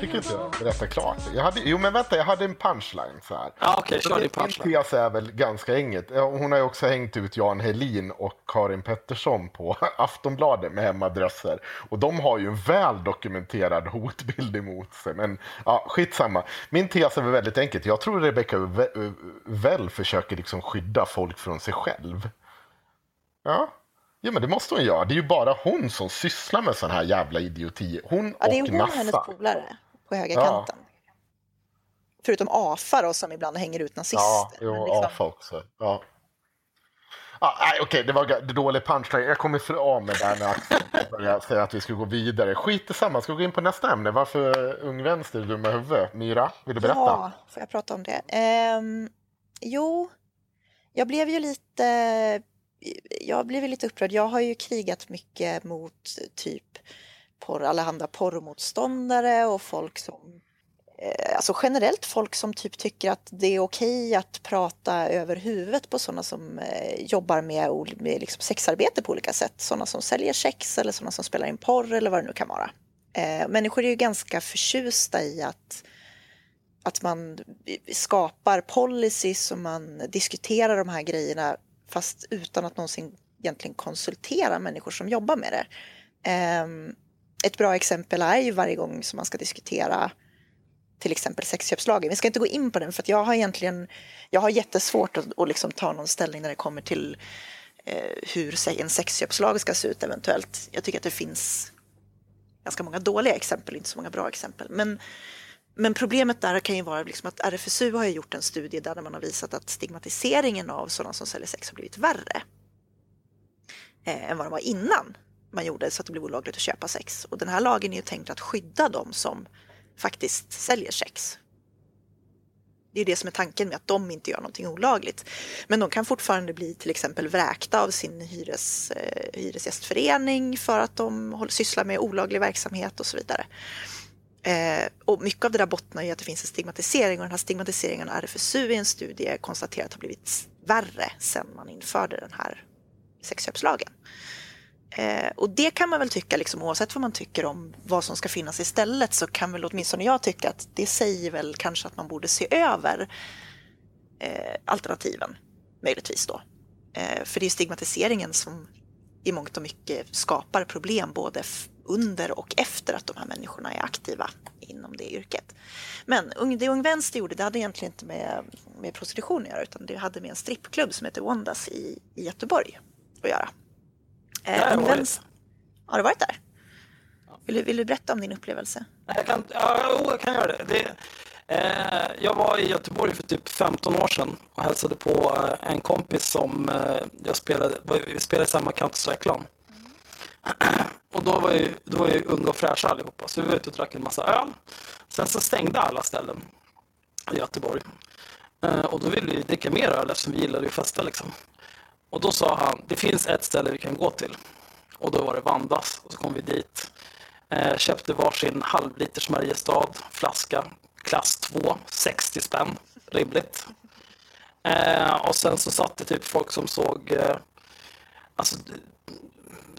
Fick inte jag berätta klart? Jag hade, jo, men vänta, jag hade en punchline så här. Ja, okej, kör din Min punchline. tes är väl ganska enkelt. Hon har ju också hängt ut Jan Helin och Karin Pettersson på Aftonbladet med hemadresser. Och de har ju en väl dokumenterad hotbild emot sig. Men ja, skitsamma. Min tes är väl väldigt enkelt. Jag tror Rebecca väl försöker liksom skydda folk från sig själv. Ja. Ja, men det måste hon göra. Det är ju bara hon som sysslar med sån här jävla idioti. Hon Ja, det är och hon och hennes polare på Ja. högerkanten. Förutom AFA då, som ibland hänger ut nazister. Ja, jo, liksom- AFA också. Ja. Ah, nej, okej, det var dålig punchline. Jag kommer för av med där när Axel började säga att vi skulle gå vidare. Skit i samma, ska vi gå in på nästa ämne? Varför Ung Vänster är dumma huvud? Myra, vill du berätta? Ja, får jag prata om det? Ehm, jo, jag blev ju lite... Jag har blivit lite upprörd. Jag har ju krigat mycket mot typ porr, allehanda porrmotståndare och folk som... Eh, alltså generellt folk som typ tycker att det är okej att prata över huvudet på sådana som eh, jobbar med, med liksom sexarbete på olika sätt. Sådana som säljer sex eller sådana som spelar in porr eller vad det nu kan vara. Eh, människor är ju ganska förtjusta i att att man skapar policies och man diskuterar de här grejerna fast utan att någonsin egentligen konsultera människor som jobbar med det. Ehm, ett bra exempel är ju varje gång som man ska diskutera till exempel sexköpslagen. Vi ska inte gå in på den för att jag har egentligen jag har jättesvårt att, att liksom ta någon ställning när det kommer till eh, hur en sexköpslag ska se ut eventuellt. Jag tycker att det finns ganska många dåliga exempel, inte så många bra exempel. Men men problemet där kan ju vara liksom att RFSU har ju gjort en studie där man har visat att stigmatiseringen av sådana som säljer sex har blivit värre eh, än vad den var innan man gjorde så att det blev olagligt att köpa sex. Och den här lagen är ju tänkt att skydda dem som faktiskt säljer sex. Det är det som är tanken med att de inte gör någonting olagligt. Men de kan fortfarande bli till exempel vräkta av sin hyres, eh, hyresgästförening för att de håller, sysslar med olaglig verksamhet och så vidare. Eh, och mycket av det där bottnar i att det finns en stigmatisering och den här stigmatiseringen har RFSU i en studie konstaterat har blivit värre sedan man införde den här sexköpslagen. Eh, och det kan man väl tycka, liksom, oavsett vad man tycker om vad som ska finnas istället, så kan väl åtminstone jag tycka att det säger väl kanske att man borde se över eh, alternativen, möjligtvis då. Eh, för det är stigmatiseringen som i mångt och mycket skapar problem både under och efter att de här människorna är aktiva inom det yrket. Men det Ung Vänster gjorde, det hade egentligen inte med, med prostitution att göra, utan det hade med en strippklubb som heter Wondas i, i Göteborg att göra. Eh, Ung Vänster- Har du varit där? Vill du, vill du berätta om din upplevelse? Jag kan, ja, jag kan göra det. det eh, jag var i Göteborg för typ 15 år sedan och hälsade på eh, en kompis som eh, jag spelade, vi spelade samma Counter-Strike-klan. Och då var, ju, då var ju unga och fräscha allihopa, så vi var ute och drack en massa öl. Sen så stängde alla ställen i Göteborg. Eh, och då ville vi dricka mer öl eftersom vi gillade att festa liksom. Och då sa han, det finns ett ställe vi kan gå till. Och då var det Vandas och så kom vi dit. Eh, köpte varsin halvliters Mariestad flaska, klass 2, 60 spänn, rimligt. Eh, och sen så satt det typ folk som såg, eh, alltså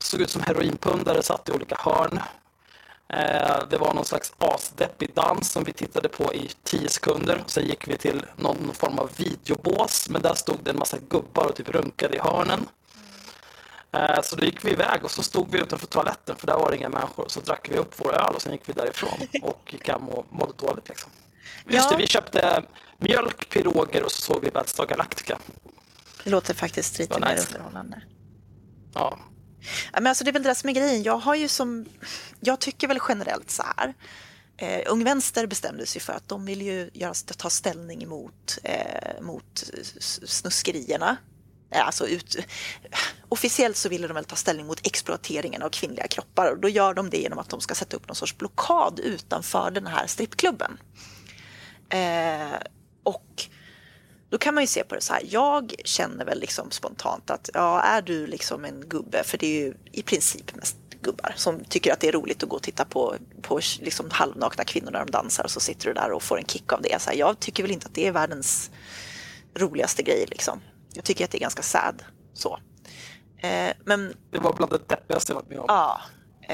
såg ut som heroinpundare, satt i olika hörn. Eh, det var någon slags asdeppig dans som vi tittade på i 10 sekunder. Sen gick vi till någon form av videobås, men där stod det en massa gubbar och typ runkade i hörnen. Eh, Så då gick vi iväg och så stod vi utanför toaletten för där var det inga människor. Så drack vi upp vår öl och sen gick vi därifrån och gick hem och mådde dåligt. Liksom. Just Ja. det, vi köpte mjölk, piroger och så såg vi Battlestar Galactica. Det låter faktiskt lite mer nice. underhållande. Ja. Ja, men alltså det är väl det som är grejen. Jag har ju som, jag tycker väl generellt så här. Eh, Ung Vänster bestämde sig för att de vill ju göra, ta ställning mot, eh, mot snuskerierna. Eh, Alltså ut, officiellt så ville de väl ta ställning mot exploateringen av kvinnliga kroppar och då gör de det genom att de ska sätta upp någon sorts blockad utanför den här strippklubben. Eh, och då kan man ju se på det så här. Jag känner väl liksom spontant att ja, är du liksom en gubbe, för det är ju i princip mest gubbar som tycker att det är roligt att gå och titta på, på liksom halvnakna kvinnor när de dansar och så sitter du där och får en kick av det. Så här, jag tycker väl inte att det är världens roligaste grej liksom. Jag tycker att det är ganska sad så. Eh, men Det var bland det deppigaste jag varit med om. Ja,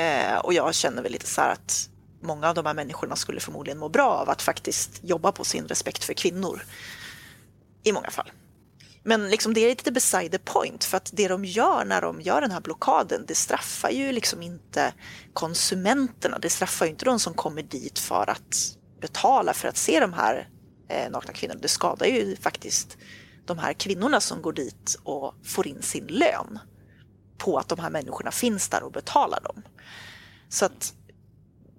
eh, och jag känner väl lite så här att många av de här människorna skulle förmodligen må bra av att faktiskt jobba på sin respekt för kvinnor. I många fall. Men liksom det är lite beside the point för att det de gör när de gör den här blockaden det straffar ju liksom inte konsumenterna. Det straffar ju inte de som kommer dit för att betala för att se de här eh, nakna kvinnorna. Det skadar ju faktiskt de här kvinnorna som går dit och får in sin lön på att de här människorna finns där och betalar dem. Så att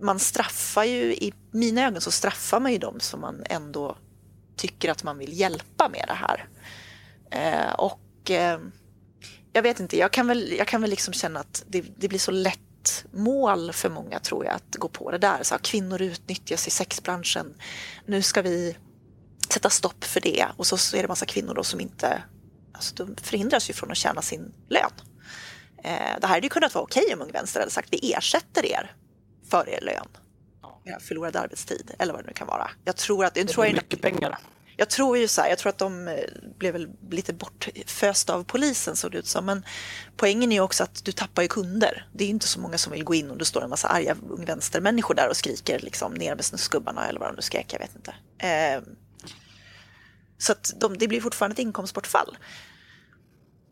man straffar ju, i mina ögon så straffar man ju dem som man ändå tycker att man vill hjälpa med det här. Eh, och eh, jag vet inte, jag kan väl, jag kan väl liksom känna att det, det blir så lätt mål för många tror jag att gå på det där. Så kvinnor utnyttjas i sexbranschen. Nu ska vi sätta stopp för det. Och så, så är det massa kvinnor då som inte, alltså de förhindras ju från att tjäna sin lön. Eh, det här hade ju kunnat vara okej om Ung Vänster hade sagt vi ersätter er för er lön. Förlorad arbetstid eller vad det nu kan vara. Jag tror att, jag Det tror är jag, mycket pengar. jag tror ju så här, jag tror att de eh, blev väl lite bortfösta av polisen såg det ut som. Men poängen är ju också att du tappar ju kunder. Det är inte så många som vill gå in och det står en massa arga ung vänstermänniskor där och skriker liksom ner med snusgubbarna eller vad de nu skrek, jag vet inte. Eh, så att de, det blir fortfarande ett inkomstbortfall.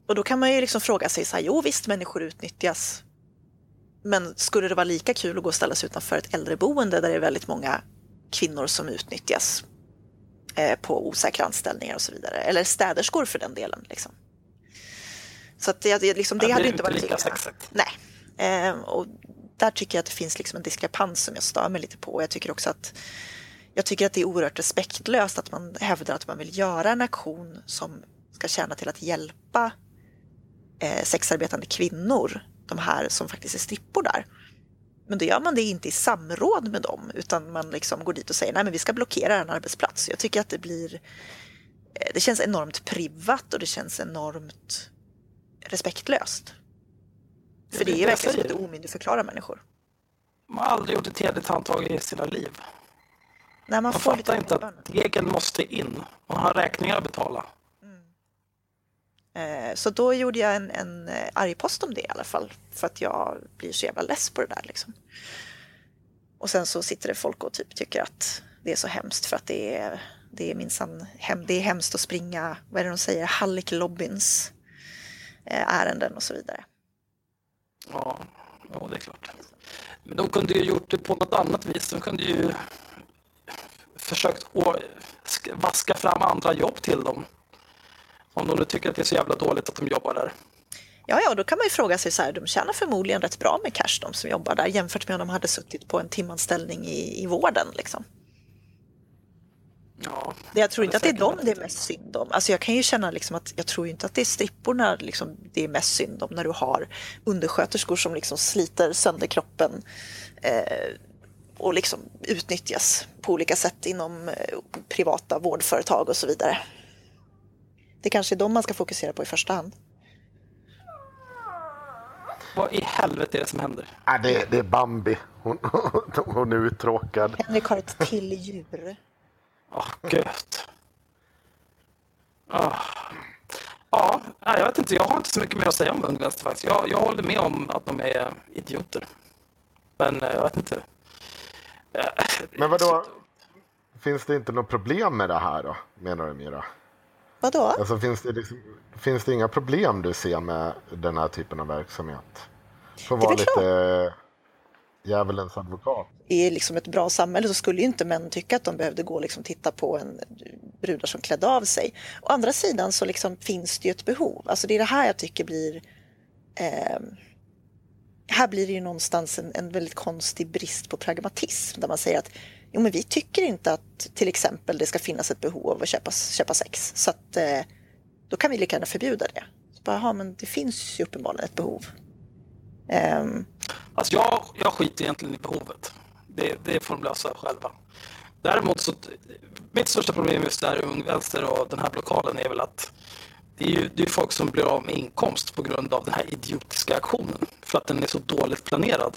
Och då kan man ju liksom fråga sig så här, jo visst människor utnyttjas. Men skulle det vara lika kul att gå och ställa sig utanför ett äldreboende där det är väldigt många kvinnor som utnyttjas eh, på osäkra anställningar och så vidare. Eller städerskor för den delen. Liksom. Så att det, liksom, det Ja, hade det är inte varit lika sexigt. Nej. Eh, och där tycker jag att det finns liksom en diskrepans som jag stör mig lite på. Och jag tycker också att jag tycker att det är oerhört respektlöst att man hävdar att man vill göra en aktion som ska tjäna till att hjälpa eh, sexarbetande kvinnor, de här som faktiskt är strippor där. Men då gör man det inte i samråd med dem utan man liksom går dit och säger nej men vi ska blockera en arbetsplats. Jag tycker att det blir eh, det känns enormt privat och det känns enormt respektlöst. För det är verkligen som att omyndigförklara människor. De har aldrig gjort ett hederligt handtag i sina liv. När man Man får fattar inte att regeln måste in. Man har räkningar att betala. Eh, så då gjorde jag en, en eh, arg post om det i alla fall. För att jag blir så jävla less på det där liksom. Och sen så sitter det folk och typ tycker att det är så hemskt för att det är, det är minsann hem, det är hemskt att springa, vad är det de säger, Hallik Lobbins eh, ärenden och så vidare. Ja, ja, det är klart. Men de kunde ju gjort det på något annat vis. De kunde ju försökt vaska fram andra jobb till dem. Om de nu tycker att det är så jävla dåligt att de jobbar där. Ja, ja, då kan man ju fråga sig så här, de tjänar förmodligen rätt bra med cash de som jobbar där jämfört med om de hade suttit på en timanställning i, i vården liksom. Ja, jag tror inte att det är dem det är mest synd om. Alltså jag kan ju känna liksom att jag tror inte att det är stripporna liksom det är mest synd om när du har undersköterskor som liksom sliter sönder kroppen eh, och liksom utnyttjas på olika sätt inom eh, privata vårdföretag och så vidare. Det kanske är dem man ska fokusera på i första hand. Vad i helvete är det som händer? Ah, det, det är Bambi. Hon, hon är uttråkad. Henrik har ett till djur. Åh, gött. Ah. Ja, jag vet inte. Jag har inte så mycket mer att säga om Ung Vänster faktiskt. Jag, jag håller med om att de är idioter. Men eh, jag vet inte. Eh, Men vadå? Finns det inte något problem med det här då? Menar du Mira? Vadå? Alltså, finns, det liksom, finns det inga problem du ser med den här typen av verksamhet? Det är vara lite djävulens advokat. i liksom ett bra samhälle så skulle ju inte män tycka att de behövde gå och liksom titta på en brudar som klädde av sig. Å andra sidan så liksom finns det ju ett behov. Alltså det är det här jag tycker blir... Eh, här blir det ju någonstans en, en väldigt konstig brist på pragmatism där man säger att jo, men vi tycker inte att till exempel det ska finnas ett behov av att köpa, köpa sex. Så att eh, då kan vi lika gärna förbjuda det. Så bara, aha, men det finns ju uppenbarligen ett behov. Um... Alltså jag, jag skiter egentligen i behovet. Det, det får de lösa själva. Däremot så, mitt största problem just där Ung Vänster och den här blockaden är väl att det är ju det är folk som blir av med inkomst på grund av den här idiotiska aktionen. För att den är så dåligt planerad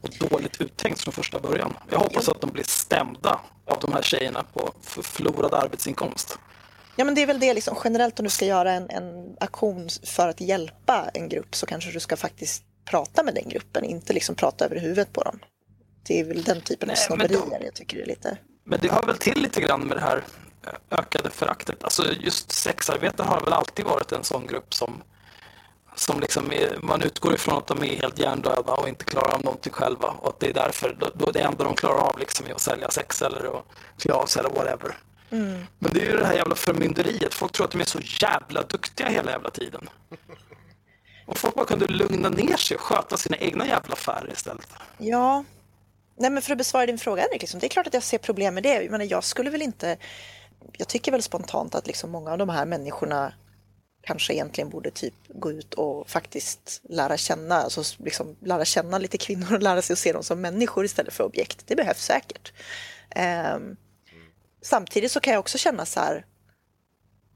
och dåligt uttänkt från första början. Jag hoppas att de blir stämda av de här tjejerna på för förlorad arbetsinkomst. Ja men det är väl det liksom generellt om du ska göra en, en aktion för att hjälpa en grupp så kanske du ska faktiskt prata med den gruppen, inte liksom prata över huvudet på dem. Det är väl den typen av Nej, men snobberier jag tycker det är lite. Men det hör väl till lite grann med det här eh, ökade föraktet. Alltså just sexarbetare har väl alltid varit en sån grupp som, som liksom är, man utgår ifrån att de är helt hjärndöda och inte klarar av någonting själva och att det är därför då, då det enda de klarar av liksom är att sälja sex eller att klä av sig eller whatever. Men det är ju det här jävla förmynderiet. Folk tror att de är så jävla duktiga hela jävla tiden. Och folk bara kunde lugna ner sig och sköta sina egna jävla affärer istället. Ja, Nej, men för att besvara din fråga Henrik, liksom, det är klart att jag ser problem med det. Jag, menar, jag skulle väl inte, jag tycker väl spontant att liksom många av de här människorna kanske egentligen borde typ gå ut och faktiskt lära känna, alltså liksom lära känna lite kvinnor och lära sig att se dem som människor istället för objekt. Det behövs säkert. Eh, samtidigt så kan jag också känna så här,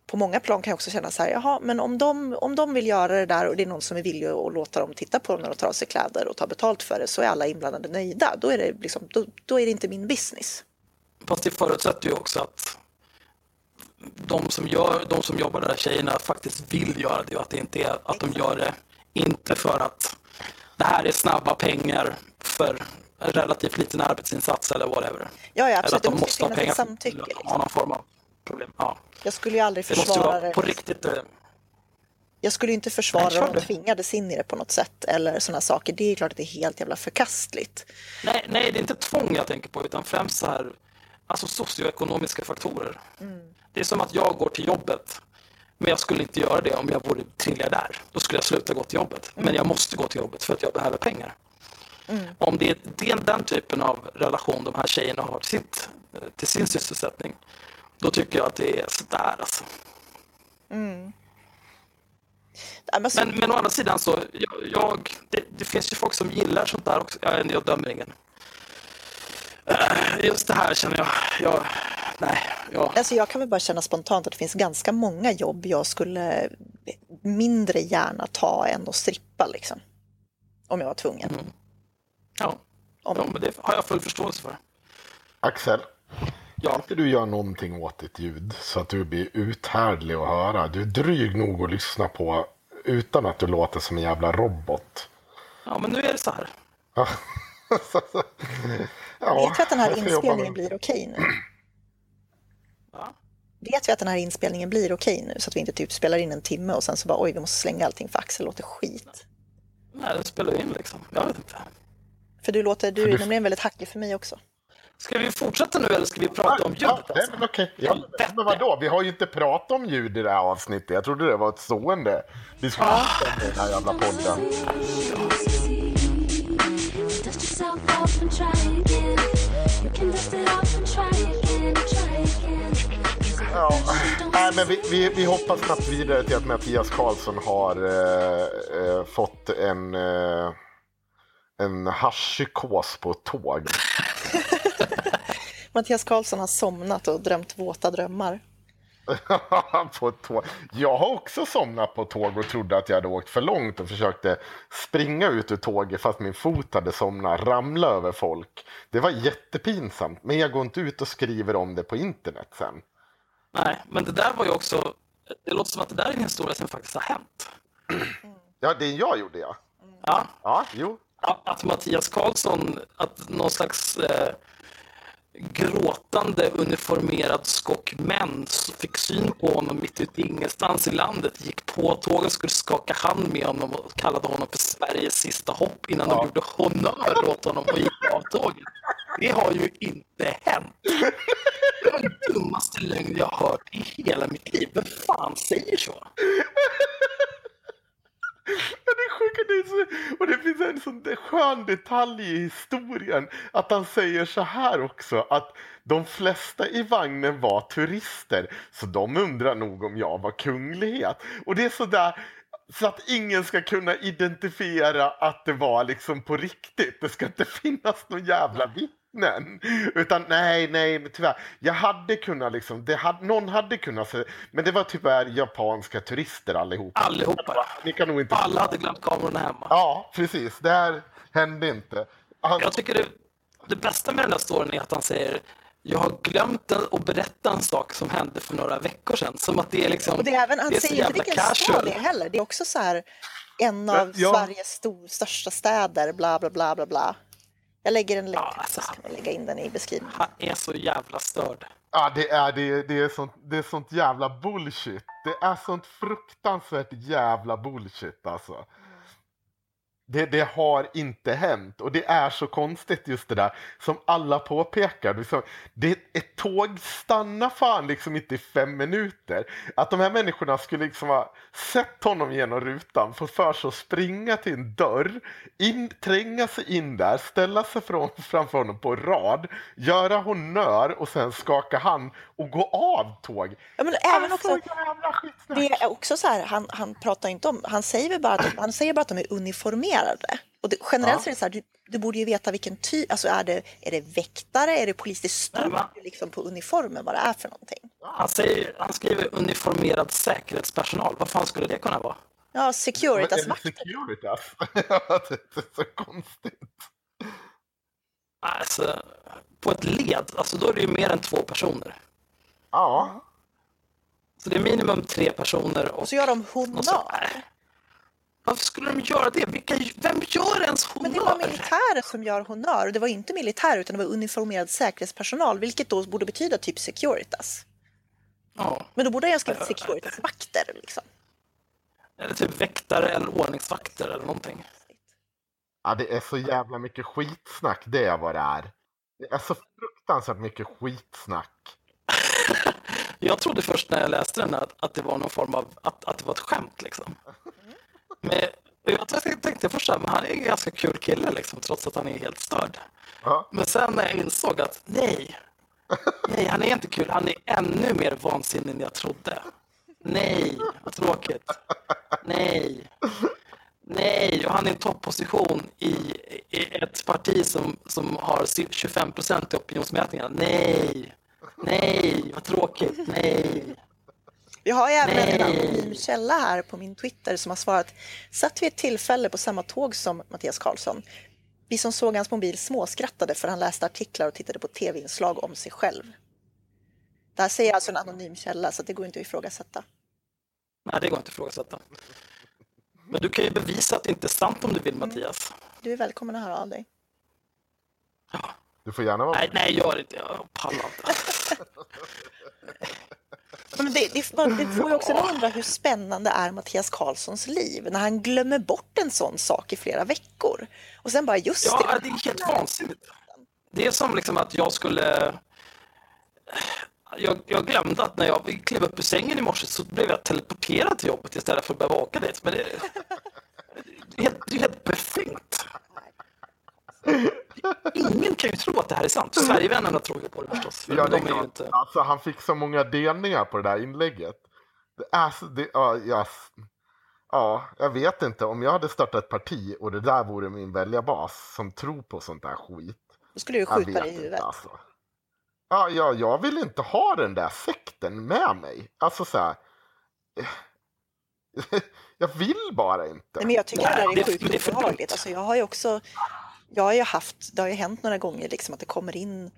på många plan kan jag också känna så här, jaha, men om de, om de vill göra det där och det är någon som är villig att låta dem titta på dem när de tar av sig kläder och ta betalt för det så är alla inblandade nöjda. Då är det, liksom, då, då är det inte min business. Fast det förutsätter ju också att de som, gör, de som jobbar där, tjejerna, faktiskt vill göra det och att det inte är att de gör det inte för att det här är snabba pengar för en relativt liten arbetsinsats eller whatever. Ja, ja eller absolut. att Det de måste måste ha finnas pengar ett för samtycke. att Liksom. någon form av problem. Ja. Jag skulle ju aldrig Det måste försvara vara det. på riktigt. eh, Jag skulle ju inte försvara Nej, om de tvingades in i det på något sätt eller sådana saker. Det är klart att det är helt jävla förkastligt. Nej, nej, det är inte tvång jag tänker på, utan främst så här, alltså socioekonomiska faktorer. Det är som att jag går till jobbet, men jag skulle inte göra det om jag vore trilliardär. Då skulle jag sluta gå till jobbet. Men jag måste gå till jobbet för att jag behöver pengar. Om det är är den typen av relation de här tjejerna har till, sitt, till sin sysselsättning, då tycker jag att det är sådär alltså. Så, Men, men å andra sidan så, jag, jag det, det finns ju folk som gillar sånt där också. Jag, jag dömer ingen. Eh, Just det här känner jag, jag nej, jag, Alltså jag kan väl bara känna spontant att det finns ganska många jobb jag skulle mindre gärna ta än att strippa liksom. Om jag var tvungen. ja, Om- ja, men det har jag full förståelse för. Axel, Ja, inte du gör någonting åt ditt ljud så att du blir uthärdlig att höra. Du är dryg nog att lyssna på utan att du låter som en jävla robot. ja, men nu är det så här. Ja, Vet vi att den här ska inspelningen blir okej nu? Ja. Vet vi att den här inspelningen blir okej nu? Så att vi inte typ spelar in en timme och sen så bara oj, vi måste slänga allting för Axel låter skit. Nej, det spelar in liksom. Jag vet inte. För du låter, du är nämligen väldigt hackig för mig också. Ska vi fortsätta nu eller ska vi prata om Ja, ljudet? nej, Alltså? men okej. Ja, men vadå? Vi har ju inte pratat om ljud i det här avsnittet. Jag trodde det var ett stående diskussion om den här jävla podden. Ja, nej, men vi, vi, vi hoppar snabbt vidare till att Mattias Karlsson har eh, eh, fått en, eh, en haschpsykos på ett tåg. Mattias Karlsson har somnat och drömt våta drömmar. på tåg. Jag har också somnat på tåg och trodde att jag hade åkt för långt och försökte springa ut ur tåget fast min fot hade somnat, ramla över folk. Det var jättepinsamt, men jag går inte ut och skriver om det på internet sen. Nej, men det där var ju också, det låter som att det där är en historia som faktiskt har hänt. Ja, det jag gjorde ja. Ja, Ja, jo. att Mattias Karlsson, att någon slags eh, gråtande uniformerad skock män som fick syn på honom mitt ute i ingenstans i landet, gick på tåget, skulle skaka hand med honom och kallade honom för Sveriges sista hopp innan de gjorde honör åt honom och gick av tåget. Det har ju inte hänt. Det var den dummaste lögn jag har hört i hela mitt liv. Vem fan säger så? Det är sjukt, det är så- och det finns en sån skön detalj i historien att han säger så här också att de flesta i vagnen var turister så de undrar nog om jag var kunglighet. Och det är så där så att ingen ska kunna identifiera att det var liksom på riktigt. Det ska inte finnas någon jävla vittnen. Utan nej, nej, men tyvärr. Jag hade kunnat liksom, det hade, någon hade kunnat se, men det var tyvärr japanska turister allihopa. Allihopa. Ni kan nog inte... Alla hade glömt kamerorna hemma. Ja, precis. Det här hände inte. Han... Jag tycker det, det bästa med den här storyn är att han säger jag har glömt att berätta en sak som hände för några veckor sedan. Som att det är liksom... Och det är även, han det är säger inte vilken stad det är heller. Det är också så här en av Ja. Sveriges stor, största städer, bla bla bla bla bla. Jag lägger en länk, Ja, alltså. så kan vi lägga in den i beskrivningen. Han är så jävla störd. Ja, det är, det, är- det, är sånt, det är sånt jävla bullshit. Det är sånt fruktansvärt jävla bullshit alltså. Det, det har inte hänt och det är så konstigt just det där som alla påpekar. Liksom, det, ett tåg stannar fan liksom inte i fem minuter. Att de här människorna skulle liksom ha sett honom genom rutan, få för sig att springa till en dörr, in, tränga sig in där, ställa sig från, framför honom på rad, göra honnör och sen skaka hand och gå av tåg. Ja, men även Alltså, också, det är också så här, han, han pratar inte om, han säger bara att, han säger bara att de är uniformerade. Och det, generellt Ja. så är det så här, du, du borde ju veta vilken typ, alltså är det, är det väktare, är det polis? Det står liksom på uniformen vad det är för någonting. Han, säger, han skriver uniformerad säkerhetspersonal. Vad fan skulle det kunna vara? Ja, Securitas-vakter. det Securitas? Ja, det är så konstigt. Alltså, på ett led, alltså då är det ju mer än två personer. Ja, Så det är minimum tre personer. Och, Och så gör de honnör. Varför skulle de göra det? Vilka, vem gör ens Men det var honnör? militärer som gör honnör och det var inte militär utan det var uniformerad säkerhetspersonal vilket då borde betyda typ Securitas. Ja, Men då borde jag skrivit Securitas-vakter liksom. eller typ väktare eller ordningsvakter eller någonting. ja, det är så jävla mycket skitsnack, det är vad det är. Det är så fruktansvärt mycket skitsnack. Jag trodde först när jag läste den att, att det var någon form av, att, att det var ett skämt liksom. Men jag tänkte- först att han är en ganska kul kille liksom, trots att han är helt störd. Ja. Men sen när jag insåg att nej, nej, han är inte kul. Han är ännu mer vansinnig än jag trodde. Nej, vad tråkigt. Nej, nej, och han är i topposition i, i ett parti som, som har 25 procent i opinionsmätningarna. Nej, nej, vad tråkigt. Nej. Vi har även en Nej. anonym källa här på min Twitter som har svarat Satt vid ett tillfälle på samma tåg som Mattias Karlsson. Vi som såg hans mobil småskrattade för han läste artiklar och tittade på tv-inslag om sig själv. Det här säger alltså en anonym källa så det går inte att ifrågasätta. Nej, det går inte att ifrågasätta. Men du kan ju bevisa att det inte är sant om du vill, Mattias. Du är välkommen att höra av dig. Du får gärna vara Nej, nej, gör inte. Jag pallar inte. Men det, det, man- det får ju också att undra hur spännande är Mattias Karlssons liv när han glömmer bort en sån sak i flera veckor. Och sen bara just Ja, det. det är helt vansinnigt. Det är som liksom att jag skulle... Jag, jag glömde att när jag klev upp ur sängen i morse så blev jag teleporterad till jobbet istället för att behöva åka dit. Men det, det, är, helt, det är helt befängt. Ingen kan ju tro att det här är sant. Sverigevännerna tror ju på det förstås. För Ja, det är de är inte... Alltså, han fick så många delningar på det där inlägget. Det är så, det, ja, ja, ja, jag vet inte. Om jag hade startat ett parti och det där vore min väljarbas som tror på sånt där skit. Då skulle du Jag skjuta dig i inte, huvudet. Alltså. Ja, ja, jag vill inte ha den där sekten med mig. Alltså så här. Jag vill bara inte. Nej, men jag tycker Nej, det där är sjukt men det är för obehagligt. Alltså, jag har ju också, jag har ju haft, det har ju hänt några gånger liksom att det kommer in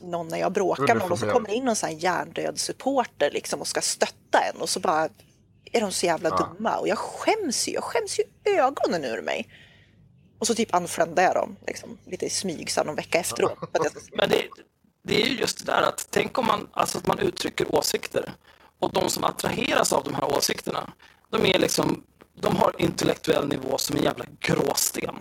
någon när jag bråkar med någon och så kommer in någon sån här hjärndöd supporter liksom och ska stötta en och så bara är de så jävla Ja. dumma och jag skäms ju, jag skäms ju ögonen ur mig. Och så typ unfriendar jag dem liksom, lite i smyg så någon vecka efteråt. Men det, det är ju just det där att tänk om man, alltså att man uttrycker åsikter och de som attraheras av de här åsikterna, de är liksom, de har intellektuell nivå som en jävla gråsten.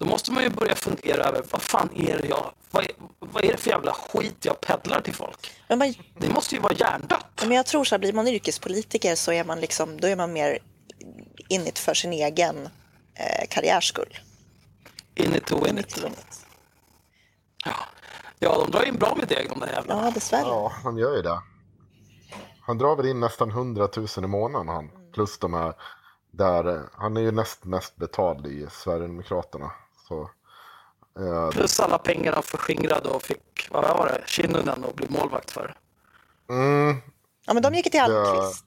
Då måste man ju börja fundera över vad fan är det jag, vad är, vad är det för jävla skit jag peddlar till folk? Men, man, Det måste ju vara hjärndött. men jag tror så här, blir man yrkespolitiker så är man liksom, då är man mer in it för sin egen eh, karriärs skull. In it to win In it it. to win it. Ja. ja, de drar in bra med deg de där jävlarna. Ja, dessvärre. Ja, han gör ju det. Han drar väl in nästan 100 000 i månaden han. Plus de här där, eh, han är ju näst mest betald i Sverigedemokraterna. Så, eh, Plus alla pengar han förskingrade och fick, vad var det, Kinnunen och bli målvakt för. mm, Ja, men de gick till Almqvist.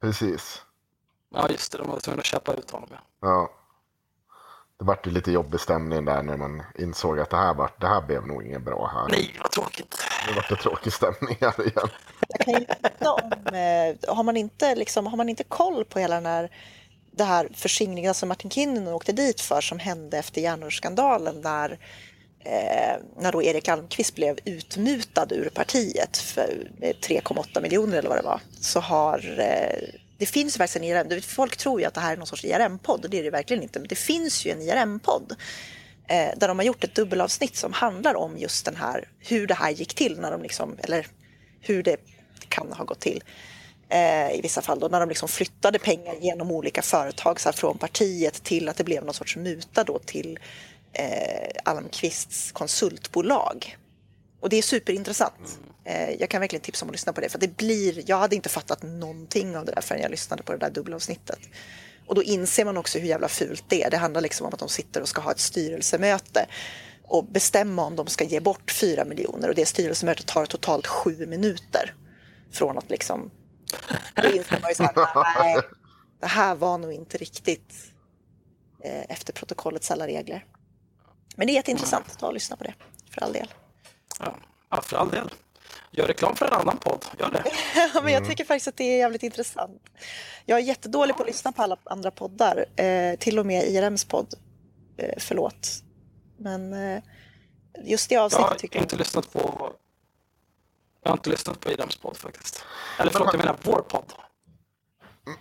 precis. Ja, just det, de var tvungna att köpa ut honom. Ja. Ja. Det vart ju lite jobbig stämning där när man insåg att det här, var, det här blev nog inget bra här. Nej, vad tråkigt. Det vart det tråkig stämning här igen. Jag kan berätta om, eh, har, man inte, liksom, har man inte koll på hela den här, det här förskingringen som Martin Kinnunen åkte dit för som hände efter järnrörsskandalen när, eh, när då Erik Almqvist blev utmutad ur partiet för 3,8 miljoner eller vad det var. Så har, eh, det finns faktiskt en IRM, folk tror ju att det här är någon sorts IRM-podd det är det verkligen inte, men det finns ju en IRM-podd eh, där de har gjort ett dubbelavsnitt som handlar om just den här, hur det här gick till när de liksom, eller hur det kan ha gått till. Eh, i vissa fall då, när de liksom flyttade pengar genom olika företag så här, från partiet till att det blev någon sorts muta då till eh, Almqvists konsultbolag. Och det är superintressant. Eh, jag kan verkligen tipsa om att lyssna på det för det blir, jag hade inte fattat någonting av det där förrän jag lyssnade på det där dubbelavsnittet. Och då inser man också hur jävla fult det är. Det handlar liksom om att de sitter och ska ha ett styrelsemöte och bestämma om de ska ge bort fyra miljoner och det styrelsemötet tar totalt sju minuter från att liksom... Då inser man ju så här, nej, det här var nog inte riktigt eh, efter protokollets alla regler. Men det är jätteintressant, ta och lyssna på det, för all del. Ja, för all del. Gör reklam för en annan podd, gör det. Ja, men jag tycker faktiskt att det är jävligt intressant. Jag är jättedålig på att lyssna på alla andra poddar, eh, till och med IRMs podd. Eh, förlåt. Men eh, just det Jag avsnittet har tycker jag... inte lyssnat på jag har inte lyssnat på Idams podd faktiskt. Eller förlåt, jag menar vår podd.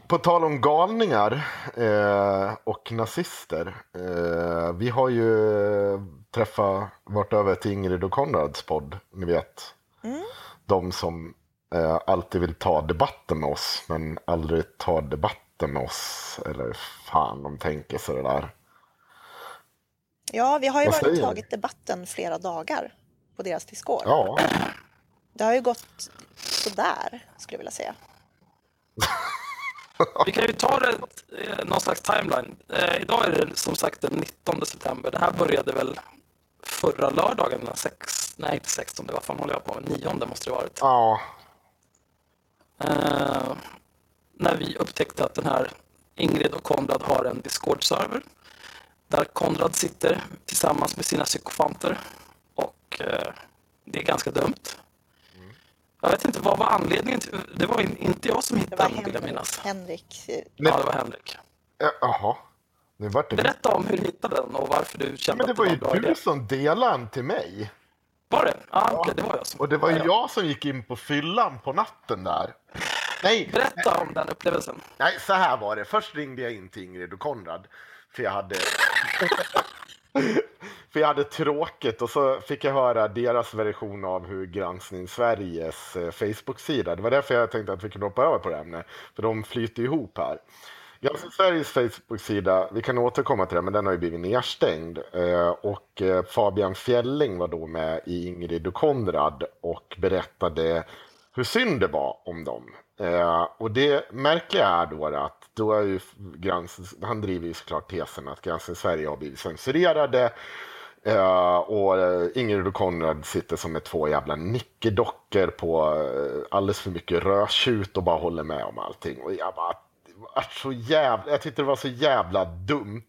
På tal om galningar eh, och nazister. Eh, vi har ju träffat, varit över till Ingrid och Konrads podd, ni vet. De som eh, alltid vill ta debatten med oss, men aldrig tar debatten med oss. Eller fan, de tänker sig det där. Ja, vi har ju varit tagit debatten flera dagar på deras Discord. Ja, Det har ju gått sådär, skulle jag vilja säga. Vi kan ju ta det eh, någon slags timeline. Eh, idag är det som sagt den 19 september. Det här började väl förra lördagen den 6, nej inte 16, vad fan håller jag på med? 9 måste det ha varit. ja, Eh, när vi upptäckte att den här Ingrid och Konrad har en Discord-server. Där Konrad sitter tillsammans med sina psykofanter. Och eh, det är ganska dumt. Jag vet inte, vad var anledningen till... Det var in, inte jag som hittade den, vill jag Henrik. minnas. Henrik eh, Ja, det var Henrik. Ja, Jaha, nu vart det... Berätta om hur du hittade den och varför du kände Men det att var det ju var bra du idé. som delade den till mig. Var det? Ja, okej, det var jag som... Och det var ju Ja, ja. jag som gick in på fyllan på natten där. Nej, Berätta om den upplevelsen. nej, så här var det. Först ringde jag in till Ingrid och Konrad. För jag hade... för jag hade tråkigt och så fick jag höra deras version av hur Granskning Sveriges eh, Facebook-sida. Det var därför jag tänkte att vi kunde hoppa över på det ämnet. För de flyter ihop här. Granskning Sveriges Facebook-sida, vi kan återkomma till det, men den har ju blivit nedstängd. Eh, och eh, Fabian Fjelling var då med i Ingrid och Konrad och berättade hur synd det var om dem. Och det märkliga är då att då är ju Grans, han driver ju såklart tesen att gränsen Sverige har blivit censurerade. Uh, och eh, Ingrid och Konrad sitter som med två jävla nickedockor på eh, alldeles för mycket rödtjut och bara håller med om allting. Och jag bara, var så jävla, jag tyckte det var så jävla dumt.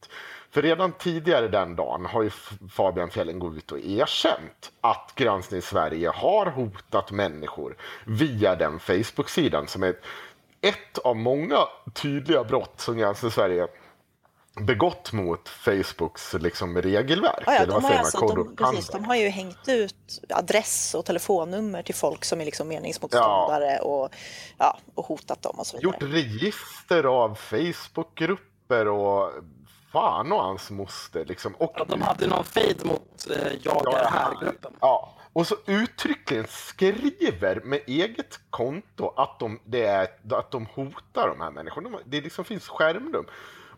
För redan tidigare den dagen har ju Fabian Fjällen gått ut och erkänt att Granskning Sverige har hotat människor via den Facebook-sidan som är ett av många tydliga brott som Granskning Sverige begått mot Facebooks liksom, regelverk. Ja, ja, eller vad de, har säger man? alltså, de, precis, de har ju hängt ut adress och telefonnummer till folk som är liksom meningsmotståndare och, ja, och hotat dem och så vidare. gjort register av Facebookgrupper och fan och hans moster. Liksom. Och, Ja, de hade någon fejd mot eh, Jag är här-gruppen. Ja, och så uttryckligen skriver med eget konto att de, det är, att de hotar de här människorna. De- Det liksom finns skärmdump.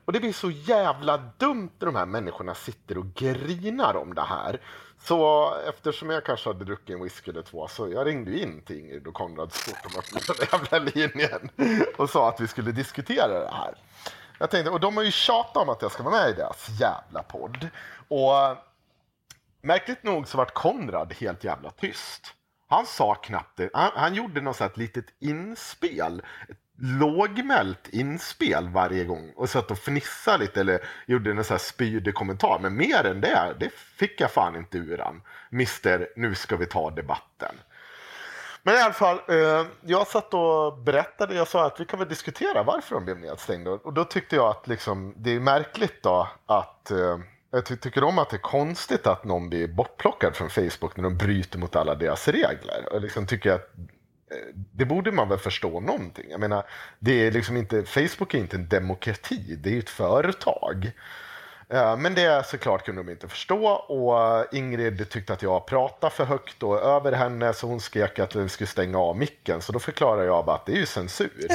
Och det blir så jävla dumt när de här människorna sitter och grinar om det här. Så eftersom jag kanske hade druckit en whisky eller två så jag ringde ju in till Ingrid och Konrad så fort de öppnade den jävla linjen och sa att vi skulle diskutera det här. Jag tänkte, och de har ju tjatat om att jag ska vara med i deras jävla podd. Och märkligt nog så vart Konrad helt jävla tyst. Han sa knappt det. Han, han gjorde något sånt litet inspel. Ett lågmält inspel varje gång och satt och fnissade lite eller gjorde en sån här spydig kommentar. Men mer än det, det fick jag fan inte ur han. Mister, nu ska vi ta debatten. Men i alla fall, eh, jag satt och berättade, jag sa att vi kan väl diskutera varför de blev nedstängda. Och då tyckte jag att liksom, det är märkligt då att eh, jag ty- tycker om att det är konstigt att någon blir bortplockad från Facebook när de bryter mot alla deras regler. Och liksom tycker att eh, det borde man väl förstå någonting. Jag menar, det är liksom inte, Facebook är inte en demokrati, det är ett företag. Eh, Men det såklart kunde de inte förstå och Ingrid tyckte att jag pratade för högt och över henne så hon skrek att vi skulle stänga av micken. Så då förklarade jag bara att det är ju censur.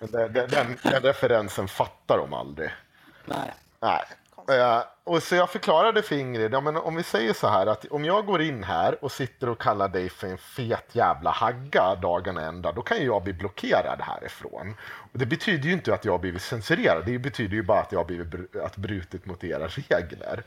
Den, den, den referensen fattar de aldrig. Nej. Nej. Eh, och så jag förklarade för Ingrid, ja, men om vi säger så här att om jag går in här och sitter och kallar dig för en fet jävla hagga dagarna ända, då kan ju jag bli blockerad härifrån. Och det betyder ju inte att jag har blivit censurerad, det betyder ju bara att jag har blivit att brutit mot era regler.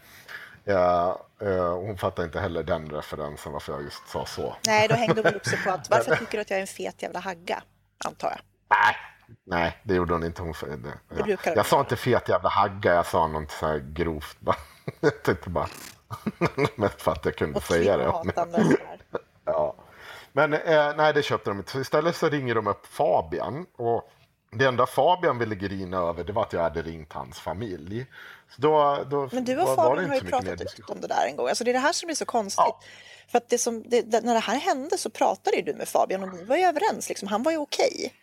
Eh, eh, hon fattar inte heller den referensen varför jag just sa så. Nej, då hängde hon upp sig på att varför tycker du att jag är en fet jävla hagga? Antar jag. Nej. Nej, det gjorde hon inte. Hon, det, ja. Jag sa inte fet jävla hagga, jag sa något så här grovt. bara. jag tänkte bara... Mest för att jag kunde Och säga det. Ja. Men eh, nej, det köpte de inte. Så istället så ringer de upp Fabian. Och det enda Fabian ville grina över det var att jag hade ringt hans familj. Så då, då Men du och var Fabian har ju pratat ut om det där en gång. Alltså det är det här som är så konstigt. Ja. För att det som, det, när det här hände så pratade ju du med Fabian och ni var ju överens. Liksom. Han var ju okej.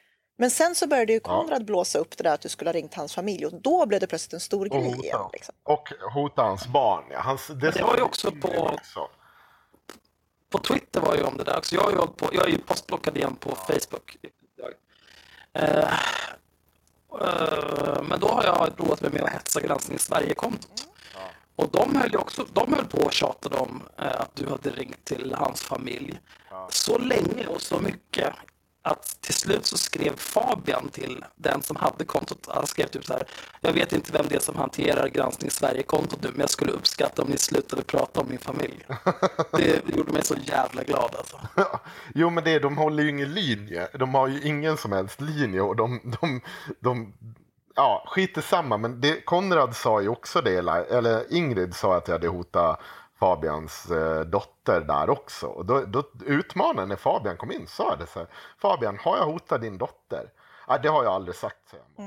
Men sen så började ju Konrad blåsa upp det där att du skulle ha ringt hans familj och då blev det plötsligt en stor Och grej hota, igen. Liksom. och hota hans barn. Ja. Hans, det, det var ju också på- Också. På Twitter var ju om det där också. Jag, hållit på, jag är ju postblockad igen på Facebook. Eh, eh, men då har jag roat mig med att hetsa Granskning Sverige-kontot. Och de höll, också, de höll på och tjatade om eh, att du hade ringt till hans familj. Så länge och så mycket att till slut så skrev Fabian till den som hade kontot. Han skrev typ så här. Jag vet inte vem det är som hanterar Granskning Sverige-kontot nu, men jag skulle uppskatta om ni slutade prata om min familj. Det, gjorde mig så jävla glad alltså. Jo, men det, de håller ju ingen linje. De har ju ingen som helst linje och de, de, de ja, skit samma. Men det, Konrad sa ju också det, eller Ingrid sa att jag hade hotat Fabians eh, dotter där också. Och då, då utmanade när Fabian kom in, sa det så här. Fabian, har jag hotat din dotter? Ja, det har jag aldrig sagt, säger han.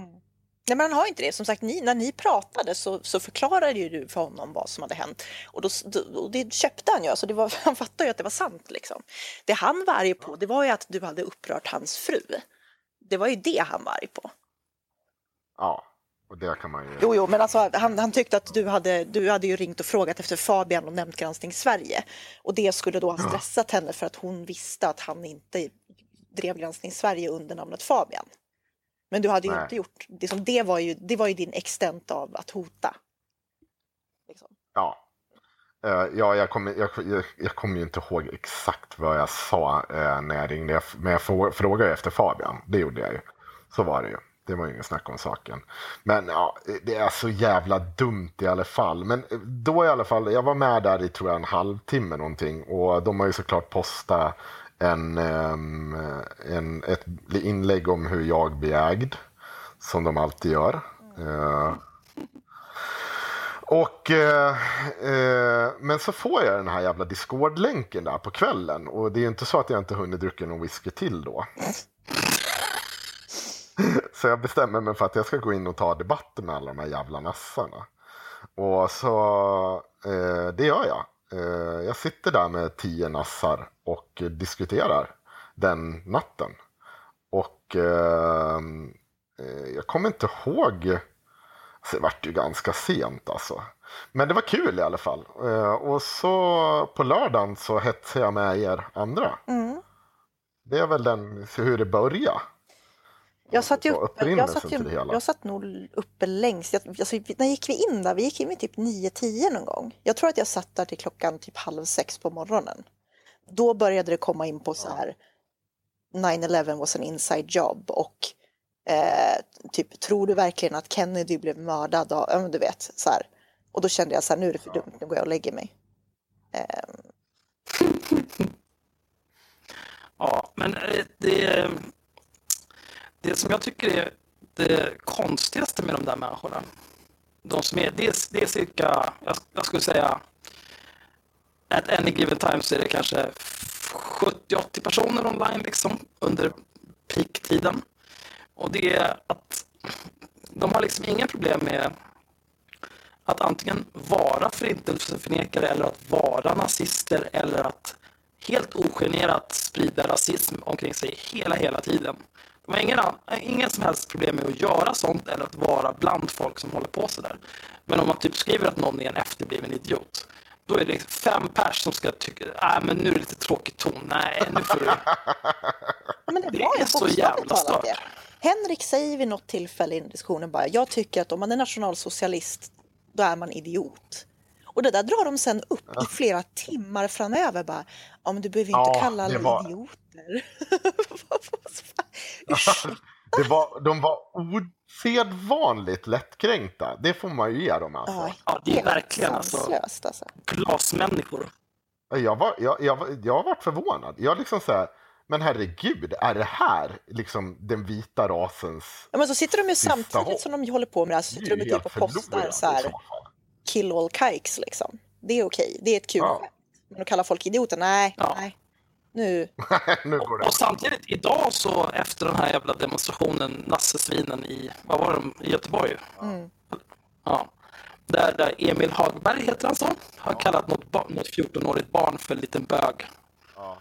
Nej, men han har inte det. Som sagt, ni, när ni pratade så, så förklarade ju du för honom vad som hade hänt. Och, då, då- och det köpte han ju. Alltså det var, han fattade ju att det var sant. Liksom. Det han var arg på det var ju att du hade upprört hans fru. Det var ju det han var arg på. Ja, och det kan man ju... Jo, jo, men alltså, han, han tyckte att du hade, du hade ju ringt och frågat efter Fabian och nämnt Granskning Sverige. Och det skulle då ha stressat henne för att hon visste att han inte drev Granskning Sverige under namnet Fabian. Men du hade ju Nej. inte gjort, det, som det, var ju, det var ju din extent av att hota. Liksom. Ja. Eh, ja, jag kommer, jag, jag, jag kommer ju inte ihåg exakt vad jag sa eh, när jag ringde. Men jag frå- frågade efter Fabian. Det gjorde jag ju. Så var det ju. Det var ju ingen snack om saken. Men ja, det är så jävla dumt i alla fall. Men eh, då i alla fall, jag var med där i tror jag en halvtimme någonting. Och de har ju såklart postat en, ehm, en, ett inlägg om hur jag blir ägd. Som de alltid gör. Eh, och, eh, eh, men så får jag den här jävla Discord-länken där på kvällen. Och det är ju inte så att jag inte hunnit dricka någon whisky till då. så jag bestämmer mig för att jag ska gå in och ta debatten med alla de här jävla nassarna. Och så, eh, det gör jag. Eh, jag sitter där med tio nassar och diskuterar den natten. Och eh, eh, jag kommer inte ihåg så det vart ju ganska sent alltså. Men det var kul i alla fall. Eh, och så på lördagen så hetsade jag med er andra. Mm. Det är väl den, hur det började. Jag satt ju uppe, jag satt, ju, jag satt nog uppe längst. Jag, alltså, när gick vi in där? Vi gick in vid typ 9-10 någon gång. Jag tror att jag satt där till klockan typ halv sex på morgonen. Då började det komma in på så här 9-11 was an inside job och eh, typ tror du verkligen att Kennedy blev mördad? Av, ja, du vet så här. Och då kände jag så här, nu är det för dumt, nu går jag och lägger mig. Eh, Ja, men eh, det, det som jag tycker är det konstigaste med de där människorna, de som är, det, är, det är cirka, jag, jag skulle säga, at any given time så är det kanske 70-80 personer online liksom under peaktiden. Och det är att de har liksom inga problem med att antingen vara förintelseförnekare eller att vara nazister eller att helt ogenerat sprida rasism omkring sig hela, hela tiden. De har ingen, an- ingen som helst problem med att göra sånt eller att vara bland folk som håller på sådär. Men om man typ skriver att någon är en efterbliven idiot, då är det fem pers som ska tycka, nej men nu är det lite tråkig ton, nej nu får du... Men det Det var är så jävla stört. det. Henrik säger vid något tillfälle i diskussionen bara, jag tycker att om man är nationalsocialist, då är man idiot. Och det där drar de sen upp i flera timmar framöver bara, ja men du behöver inte Ja, kalla alla det var- idioter. Det var, de var osedvanligt lättkränkta. Det får man ju ge dem alltså. Ja, Ja, det är verkligen alltså alltså. glasmänniskor. Jag, var, jag, jag, var- jag har varit förvånad. Jag liksom så här, men herregud, är det här liksom den vita rasens... Ja, men så sitter de ju samtidigt hopp. som de håller på med det här, så sitter de typ och postar så här, kill all kikes liksom. Det är okej, det är ett kul Ja. Men att kalla folk idioter, nej, Ja. nej. Nu, nu går det. Och samtidigt idag så efter den här jävla demonstrationen, nassesvinen i, vad var de, i Göteborg? mm. Ja. Där, där Emil Hagberg heter han så, har kallat något, barn, något 14-årigt barn för en liten bög. Ja.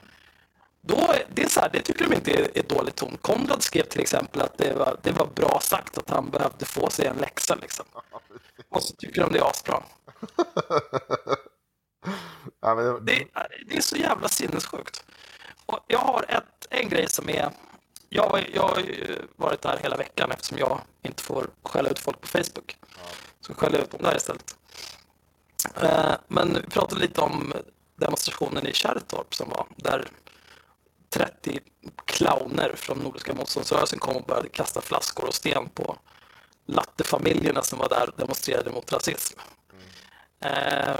Då, det, är så här, det tycker de inte är, är dålig ton. Konrad skrev till exempel att det var, det var bra sagt att han behövde få sig en läxa. Liksom. Och så tycker de det är asbra. Ja, men, Det, är- det är så jävla sinnessjukt. Och jag har ett, en grej som är... Jag, har- jag har ju varit där hela veckan eftersom jag inte får skälla ut folk på Facebook. Så skäller jag ut dem där istället. Eh, Men vi pratade lite om demonstrationen i Kärrtorp som var där 30 clowner från Nordiska motståndsrörelsen kom och började kasta flaskor och sten på lattefamiljerna som var där och demonstrerade mot rasism. Eh,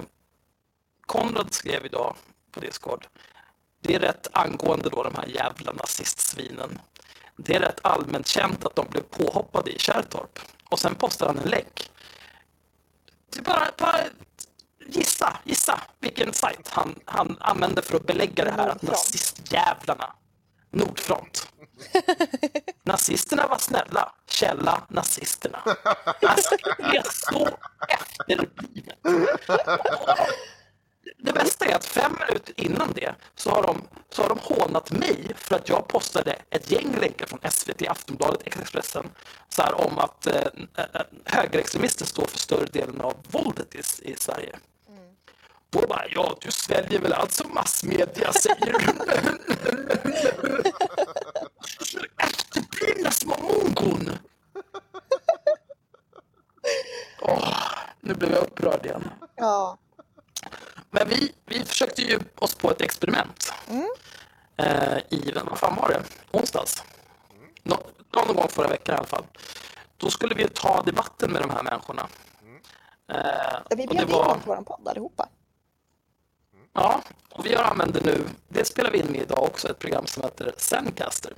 Konrad skrev idag på Discord. Det är rätt angående då de här jävla nazistsvinen. Det är rätt allmänt känt att de blev påhoppade i Kärrtorp. Och sen postar han en länk. Det är bara, bara gissa, gissa vilken sajt han, han använder för att belägga det här att nazistjävlarna. Nordfront. Nazisterna var snälla. Källa nazisterna. Alltså, det är så efterblivet. Det bästa är att fem minuter innan det så har, de, så har de hånat mig för att jag postade ett gäng länkar från SVT, Aftonbladet, Expressen så här, om att eh, eh, högerextremister står för större delen av våldet i, i Sverige. Då bara, ja, du sväljer väl allt som massmedia säger. Efterblivna små mongon. Åh, nu blev jag upprörd igen. ja. Men vi, vi försökte ju oss på ett experiment. Eh, I, vad fan var det? Onsdags? Nå, någon gång förra veckan i alla fall. Då skulle vi ta debatten med de här människorna. Eh, Ja, Vi bjöd in var- dem till vår podd allihopa. Ja, och vi använder nu, det spelar vi in med idag också, ett program som heter Zencaster.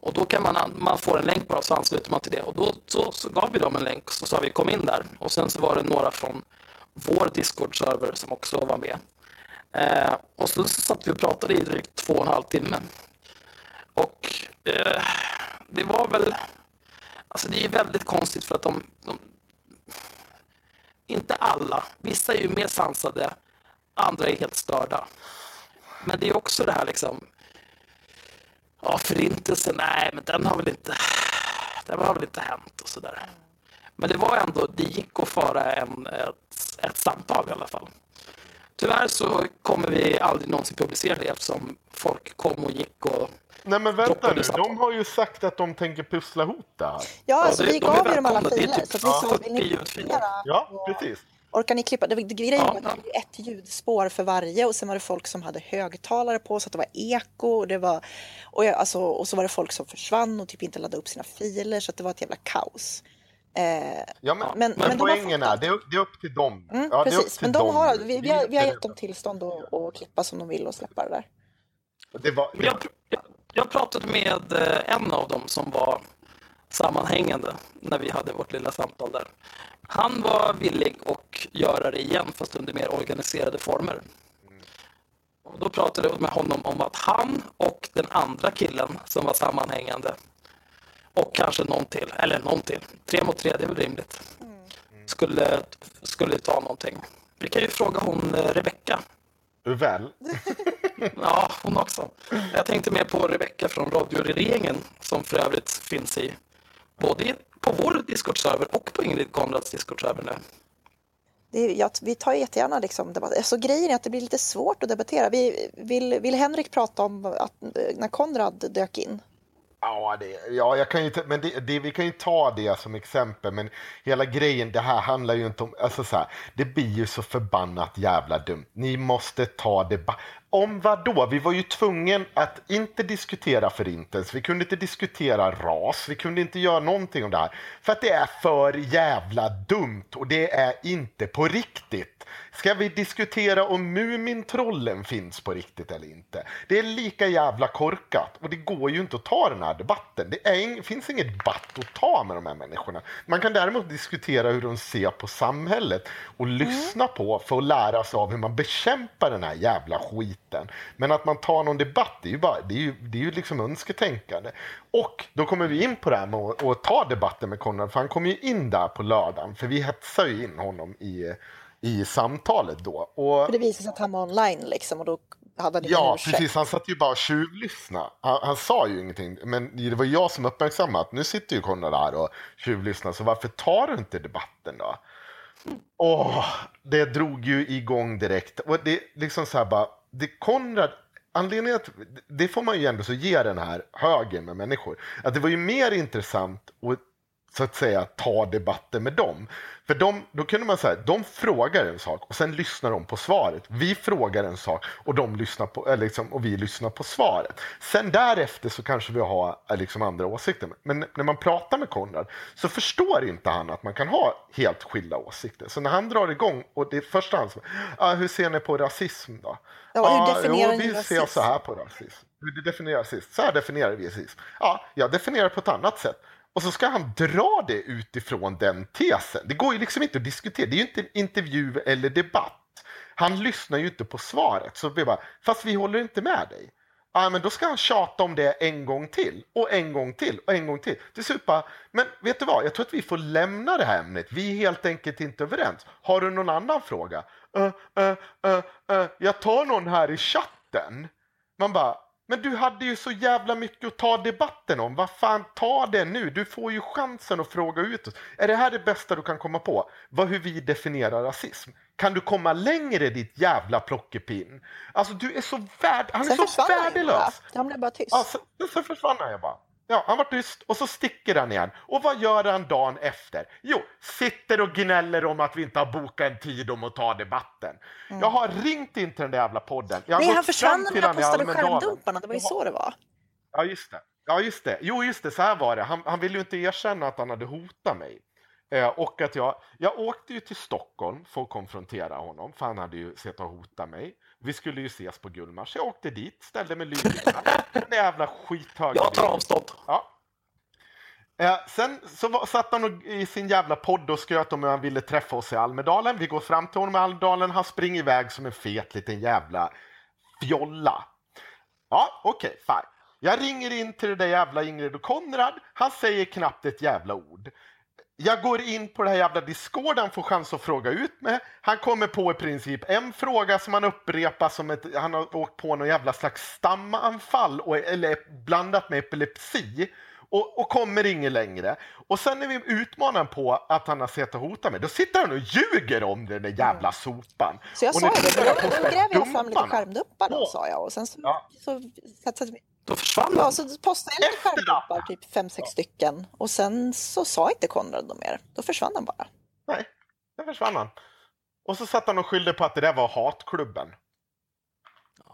Och då kan man, an- man får en länk bara så ansluter man till det. Och då så, så gav vi dem en länk så sa vi kom in där. Och sen så var det några från vår Discord-server som också var med. Eh, och så, satt vi och pratade i drygt två och en halv timme. Och eh, det var väl, alltså det är ju väldigt konstigt för att de, de inte alla, vissa är ju mer sansade, andra är helt störda. Men det är också det här liksom, ja förintelsen, nej men den har väl inte, den har väl inte hänt och sådär. Men det var ändå, det gick att föra en, ett, ett samtal i alla fall. tyvärr så kommer vi aldrig någonsin publicera det eftersom folk kom och gick och Nej men vänta nu, samtal. de har ju sagt att de tänker pussla ihop det här. Ja, alltså vi gav ju dem alla filer. typ Så sa, 40 vill ni? Ja, Och precis. Orkar ni klippa? Det, det, grejen Ja, var att ja. det var ett ljudspår för varje och sen var det folk som hade högtalare på så att det var eko och, det var, och, jag, alltså, och så var det folk som försvann och typ inte laddade upp sina filer så att det var ett jävla kaos. Eh, Ja, men, Men- men, men de poängen är, det är, det är upp till dem. mm, ja, precis, till men de dem har, vi, vi, har, vi har gett dem tillstånd att, att klippa som de vill och släppa det där. Det var, Jag, jag, jag pratade med eh, en av dem som var sammanhängande när vi hade vårt lilla samtal där. Han var villig att göra det igen fast under mer organiserade former. Och då pratade jag med honom om att han och den andra killen som var sammanhängande och kanske någon till, eller någon till, tre mot tre, det är väl rimligt, skulle, skulle ta någonting. Vi kan ju fråga hon eh, Rebecka väl? Ja, hon också. Jag tänkte mer på Rebecka från Radioregeringen som för övrigt finns i både på vår Discord-server och på Ingrid Konrads Discord-server nu. Det är, ja, vi tar jättegärna liksom debatt. Alltså, grejen är att det blir lite svårt att debattera. Vi, vill, vill Henrik prata om att, när Konrad dök in? Ja, det, ja jag kan ju, ta- men det, det, vi kan ju ta det som exempel, men hela grejen, det här handlar ju inte om, alltså så här, det blir ju så förbannat jävla dumt. Ni måste ta det, om vad då? Vi var ju tvungen att inte diskutera förintelse, vi kunde inte diskutera ras, vi kunde inte göra någonting om det här, för att det är för jävla dumt och det är inte på riktigt. Ska vi diskutera om Mumintrollen finns på riktigt eller inte? Det är lika jävla korkat och det går ju inte att ta den här debatten. Det är finns inget debatt att ta med de här människorna. Man kan däremot diskutera hur de ser på samhället och lyssna på för att lära sig av hur man bekämpar den här jävla skiten. Men att man tar någon debatt, det är ju, bara, det är ju, det är ju liksom önsketänkande. Och då kommer vi in på det här med att, att ta debatten med Konrad, för han kom ju in där på lördagen, för vi hetsar ju in honom i i samtalet då. Och, För det visade sig att han var online liksom och då hade han ja, precis. Han satt ju bara och tjuvlyssnade. Han, han sa ju ingenting, men det var jag som uppmärksammade att nu sitter ju Konrad där och tjuvlyssnar, så varför tar du inte debatten då? Åh, det drog ju igång direkt. Och det liksom så här bara, det Konrad, anledningen att, det får man ju ändå så ge den här högen med människor, att det var ju mer intressant att så att säga ta debatten med dem. För de, då kunde man säga, de frågar en sak och sen lyssnar de på svaret. Vi frågar en sak och, de lyssnar på, eller liksom, och vi lyssnar på svaret. Sen därefter så kanske vi har eh, liksom andra åsikter. Men när man pratar med Konrad så förstår inte han att man kan ha helt skilda åsikter. Så när han drar igång, och det är första hand som, ah, hur ser ni på rasism då? Ja, hur "Ah, definierar jo, ni vi ser rasism?" så här på rasism. Hur definierar rasism? Så här definierar vi rasism. Ja, jag definierar på ett annat sätt. Och så ska han dra det utifrån den tesen. Det går ju liksom inte att diskutera. Det är ju inte intervju eller debatt. Han lyssnar ju inte på svaret. Så vi bara, fast vi håller inte med dig. Ja, men då ska han tjata om det en gång till och en gång till och en gång till. Till slut bara, men vet du vad, jag tror att vi får lämna det här ämnet. Vi är helt enkelt inte överens. Har du någon annan fråga? Uh, uh, uh, uh, jag tar någon här i chatten. Man bara, men du hade ju så jävla mycket att ta debatten om. Vad fan, ta det nu. Du får ju chansen att fråga ut oss. Är det här det bästa du kan komma på? Vad, hur vi definierar rasism? Kan du komma längre ditt jävla plockepinn? Alltså du är så värd... Han är Sen så värdelös. Han blev bara tyst. Ja, så, så försvann han ju bara. Ja, han var tyst och så sticker han igen. Och vad gör han dagen efter? Jo, sitter och gnäller om att vi inte har bokat en tid om att ta debatten. Jag har ringt in till den där jävla podden. Jag Nej, han försvann när han postade skärmdumparna. Det var ju så det var. Ja, just det. Ja, just det. Jo, just det. Så här var det. Han, han ville ju inte erkänna att han hade hotat mig. Eh, och att jag, jag åkte ju till Stockholm för att konfrontera honom, för han hade ju sett och hotat mig. Vi skulle ju ses på Gullmars. Jag åkte dit, ställde mig lydiga. Den jävla skithöga Jag tar avstånd. Ja. Eh, sen så var, satt han och, i sin jävla podd och skröt om hur han ville träffa oss i Almedalen. Vi går fram till honom i Almedalen, han springer iväg som en fet liten jävla fjolla. Ja, okej, fine. Jag ringer in till det där jävla Ingrid och Konrad. Han säger knappt ett jävla ord. Jag går in på det här jävla Discord, han får chans att fråga ut mig. Han kommer på i princip en fråga som han upprepar som ett, han har åkt på någon jävla slags stamanfall, och, eller blandat med epilepsi. och, och kommer inget längre. Och sen när vi utmanar honom på att han har sett och hotat mig, då sitter han och ljuger om den där jävla sopan. Så jag Och sa ju det, vi då, gräver jag fram lite skärmdumpar då, sa jag. Och sen så, Ja. så, så, så, Då försvann ja, han. så postade jag lite då? skärmdumpar, typ fem, sex stycken. Och sen så sa inte Konrad något mer. Då försvann han bara. Nej, där försvann han. Och så satt han och skyllde på att det där var hatklubben.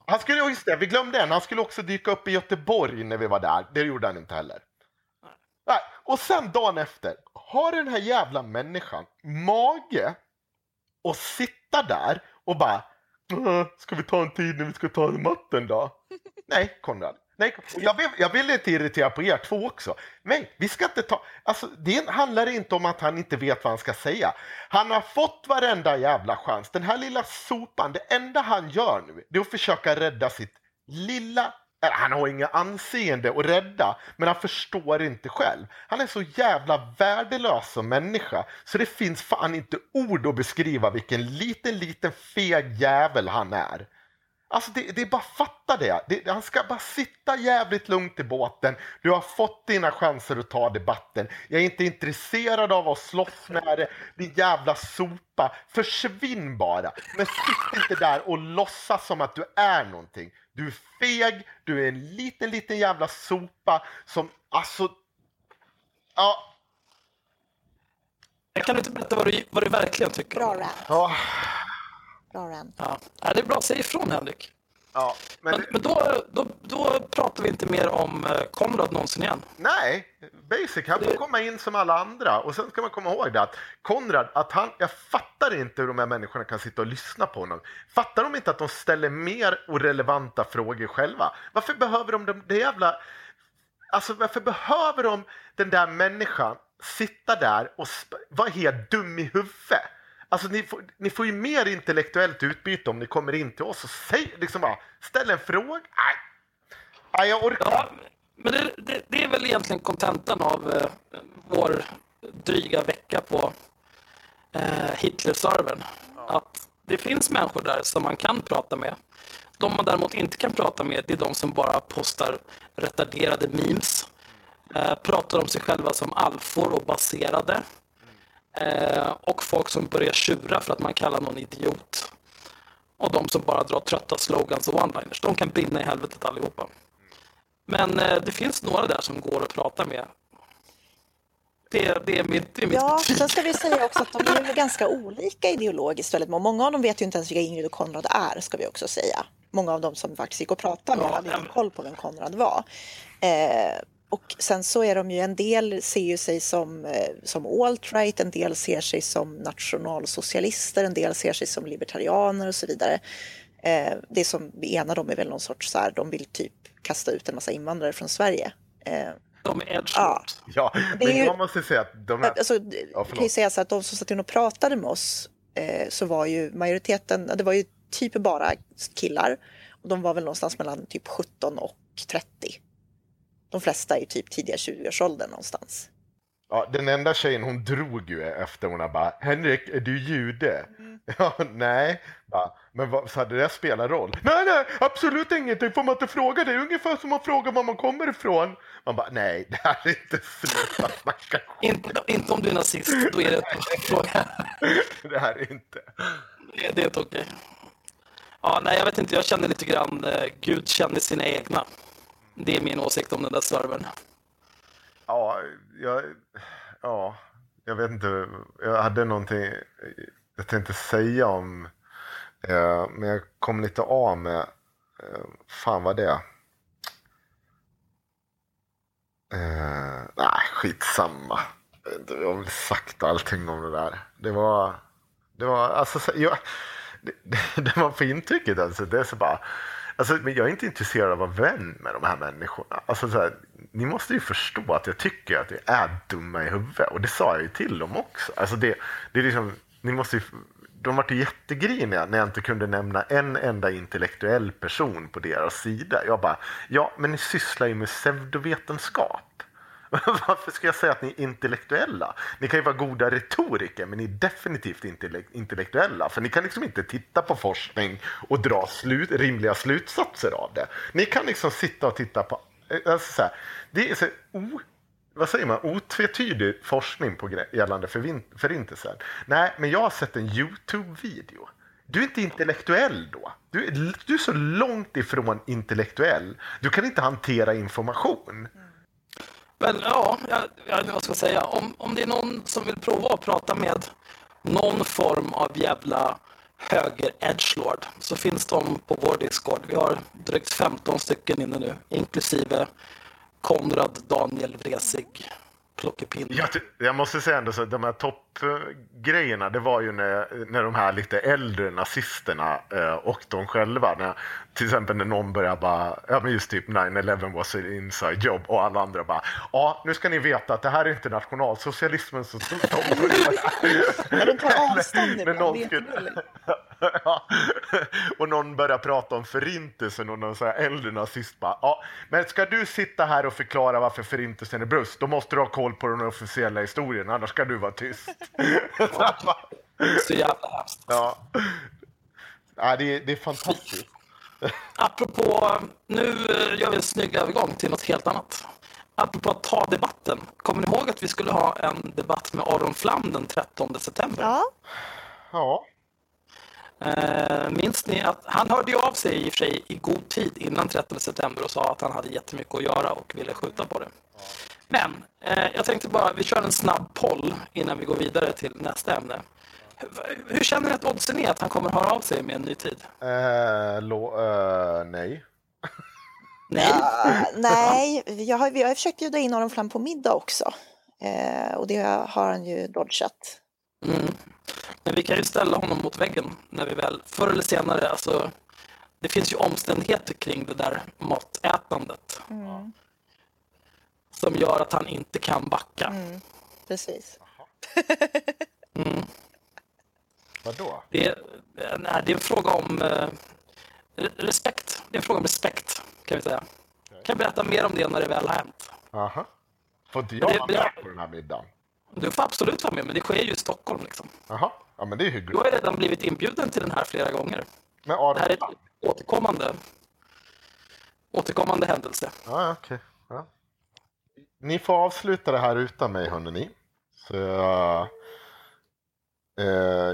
Han skulle, just det, vi glömde en. Han skulle också dyka upp i Göteborg när vi var där. Det gjorde han inte heller. Nej. Och sen dagen efter har den här jävla människan mage att sitta där och bara "Äh, Ska vi ta en tid när vi ska ta matten då? Nej, Konrad. Nej, jag, vill, jag vill inte irritera på er två också. Nej, vi ska inte ta... Alltså, det handlar inte om att han inte vet vad han ska säga. Han har fått varenda jävla chans. Den här lilla sopan, det enda han gör nu, det är att försöka rädda sitt lilla... eller, Han har inget anseende att rädda, men han förstår inte själv. Han är så jävla värdelös som människa, så det finns fan inte ord att beskriva vilken liten, liten feg jävel han är. Alltså det, det är bara fatta det. det. Han ska bara sitta jävligt lugnt i båten. Du har fått dina chanser att ta debatten. Jag är inte intresserad av att slåss med dig. Din jävla sopa. Försvinn bara. Men sitt inte där och låtsas som att du är någonting. Du är feg, du är en liten, liten jävla sopa som alltså... Ja, Jag kan inte berätta vad du, vad du verkligen tycker Bra rant. ja, Bra rant. Ja. Ja, det är bra, säg ifrån Henrik. ja. Men, Men, men då, då, då pratar vi inte mer om eh, Konrad någonsin igen. Nej, basic. Han får komma in som alla andra. Och sen ska man komma ihåg det att Konrad, att han, jag fattar inte hur de här människorna kan sitta och lyssna på honom. Fattar de inte att de ställer mer orelevanta frågor själva? Varför behöver de det, det jävla... Alltså varför behöver de den där människan sitta där och vara helt dum i huvudet? Alltså ni får, ni får ju mer intellektuellt utbyte om ni kommer in till oss och säg, liksom bara, ställ en fråga. Nej, Nej jag orkar Ja, men det, det, det är väl egentligen kontentan av eh, vår dryga vecka på eh, Hitler-servern. Att det finns människor där som man kan prata med. De man däremot inte kan prata med, det är de som bara postar retarderade memes. Eh, pratar om sig själva som alfor och baserade. Eh, och folk som börjar tjura för att man kallar någon idiot. Och de som bara drar trötta slogans och one-liners. De kan brinna i helvetet allihopa. Men eh, det finns några där som går att prata med. Det, det är mitt, det är mitt Ja, betyg. sen ska vi säga också att de är ganska olika ideologiskt. Väldigt många. många av dem vet ju inte ens vilka Ingrid och Konrad är, ska vi också säga. Många av dem som faktiskt gick och pratade med Ja, hade inte koll på vem Konrad var. Eh, och sen så är de ju, en del ser ju sig som, eh, som alt-right, en del ser sig som nationalsocialister, en del ser sig som libertarianer och så vidare. Eh, det som enar dem är väl någon sorts så här, de vill typ kasta ut en massa invandrare från Sverige. Eh, De är edge Ja. Ja, Det är men ju- jag måste säga att de här... Alltså, Ja, kan ju säga så att de som satt in och pratade med oss eh, så var ju majoriteten, det var ju typ bara killar och de var väl någonstans mellan typ 17 och 30. De flesta är typ tidiga 20-årsåldern någonstans. Ja, den enda tjejen hon drog ju efter hon bara Henrik, är du jude? Mm. Ja, nej. Bara, men vad, så hade det spelat roll? Nej, nej, absolut ingenting. Får man inte fråga det? är ungefär som att fråga var man kommer ifrån. Man bara, nej, det här är inte sluta snacka. Inte, inte om du är nazist, då är det en fråga. Det här är inte... Det, det är inte okej. Ja, nej, jag vet inte. Jag känner lite grann eh, Gud känner sina egna. Det är min åsikt om den där servern. Ja, jag, ja, jag vet inte. Jag hade någonting jag tänkte säga om, eh, men jag kom lite av med, eh, fan vad det är. Eh, nej, skitsamma. Jag har väl sagt allting om det där. Det var, det var, alltså, jag, det, det, det man får intrycket alltså, det är så bara, alltså, men jag är inte intresserad av att vara vän med de här människorna. Alltså, så här, ni måste ju förstå att jag tycker att det är dumma i huvudet och det sa jag ju till dem också. Alltså, det, det är liksom, ni måste ju, de vart ju jättegriniga när jag inte kunde nämna en enda intellektuell person på deras sida. Jag bara, ja men ni sysslar ju med pseudovetenskap. Varför ska jag säga att ni är intellektuella? Ni kan ju vara goda retoriker, men ni är definitivt inte intellektuella. För ni kan liksom inte titta på forskning och dra slut, rimliga slutsatser av det. Ni kan liksom sitta och titta på... Eh, alltså så här, det är så o, vad säger man, otvetydig forskning på gällande förvin- förintelsen. Nej, men jag har sett en YouTube-video. Du är inte intellektuell då. Du, är- du är så långt ifrån intellektuell. Du kan inte hantera information. Men ja, jag, jag vet inte vad jag ska säga. Om, om det är någon som vill prova att prata med någon form av jävla höger edgelord så finns de på vår Discord. Vi har drygt 15 stycken inne nu, inklusive Konrad Daniel Vresig Plockepinn. Jag, jag måste säga ändå så de här toppgrejerna, det var ju när, när de här lite äldre nazisterna eh, och de själva, när, till exempel när någon börjar bara, ja men just typ 9-11 was an inside job och alla andra bara, ja nu ska ni veta att det här är inte nationalsocialismen som stod Men de tar avstånd ibland, det är jättegulligt. Ja. och någon börjar prata om förintelsen och någon så här äldre nazist bara, ja, men ska du sitta här och förklara varför förintelsen är brust, då måste du ha koll på den officiella historien, annars ska du vara tyst. Så jävla hemskt. ja. ja det, är, det är fantastiskt. Apropå, nu gör vi en snygg övergång till något helt annat. Apropå att ta debatten. Kommer ni ihåg att vi skulle ha en debatt med Aron Flam den 13 september? Ja, Ja. Eh, minns ni att han hörde av sig i och för sig i god tid innan 13 september och sa att han hade jättemycket att göra och ville skjuta på det. Men eh, jag tänkte bara, vi kör en snabb poll innan vi går vidare till nästa ämne. Hur, hur känner ni att oddsen är att han kommer höra av sig med en ny tid? Eh, lo, eh, nej. Nej. Ah, nej, jag har, vi har försökt bjuda in Aron Flam på middag också. Eh, och det har han ju dodgat. Mm. Men vi kan ju ställa honom mot väggen när vi väl, förr eller senare, alltså det finns ju omständigheter kring det där matätandet som gör att han inte kan backa. Precis. Vadå? Det, är, nej, det är en fråga om eh, re- respekt. Det är en fråga om respekt, kan vi säga. Jag kan berätta mer om det när det väl har hänt. Aha. Får inte Det- jag vara med på den här middagen? Du får absolut vara med, men det sker ju i Stockholm. Liksom. Jaha, ja men det är Du hyggligt. har ju redan blivit inbjuden till den här flera gånger. Men Det här är ett återkommande, återkommande händelse. ja, okej. Ja. Ni får avsluta det här utan mig, hörni. Så jag, eh,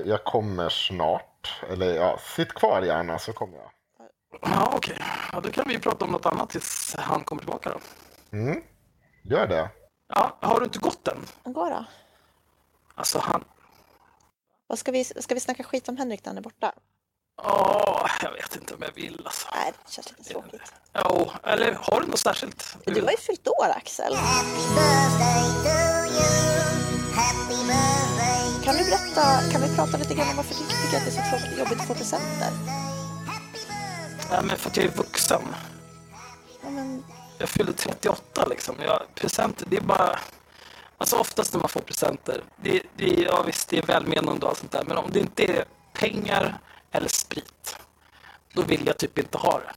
jag kommer snart. Eller ja, sitt kvar gärna så kommer jag. Ja, okej. Ja, då kan vi prata om något annat tills han kommer tillbaka då. Mm. Gör det. Ja, har du inte gått än? Gå då. Alltså han... Vad ska, vi, ska vi snacka skit om Henrik när han är borta? Åh, jag vet inte om jag vill alltså. Nej, det känns lite tråkigt. Jo, eller har du något särskilt? Du har ju fyllt år, Axel. Kan du berätta, kan vi prata lite grann om varför du tycker att det är så tråkigt jobbigt att få presenter? Nej, men för att jag är vuxen. Ja, men, Jag fyller 38 liksom. Jag, presenter, det är bara... Alltså oftast när man får presenter, det, det, ja, visst det är välmenande och allt sånt där, men om det inte är pengar eller sprit, då vill jag typ inte ha det.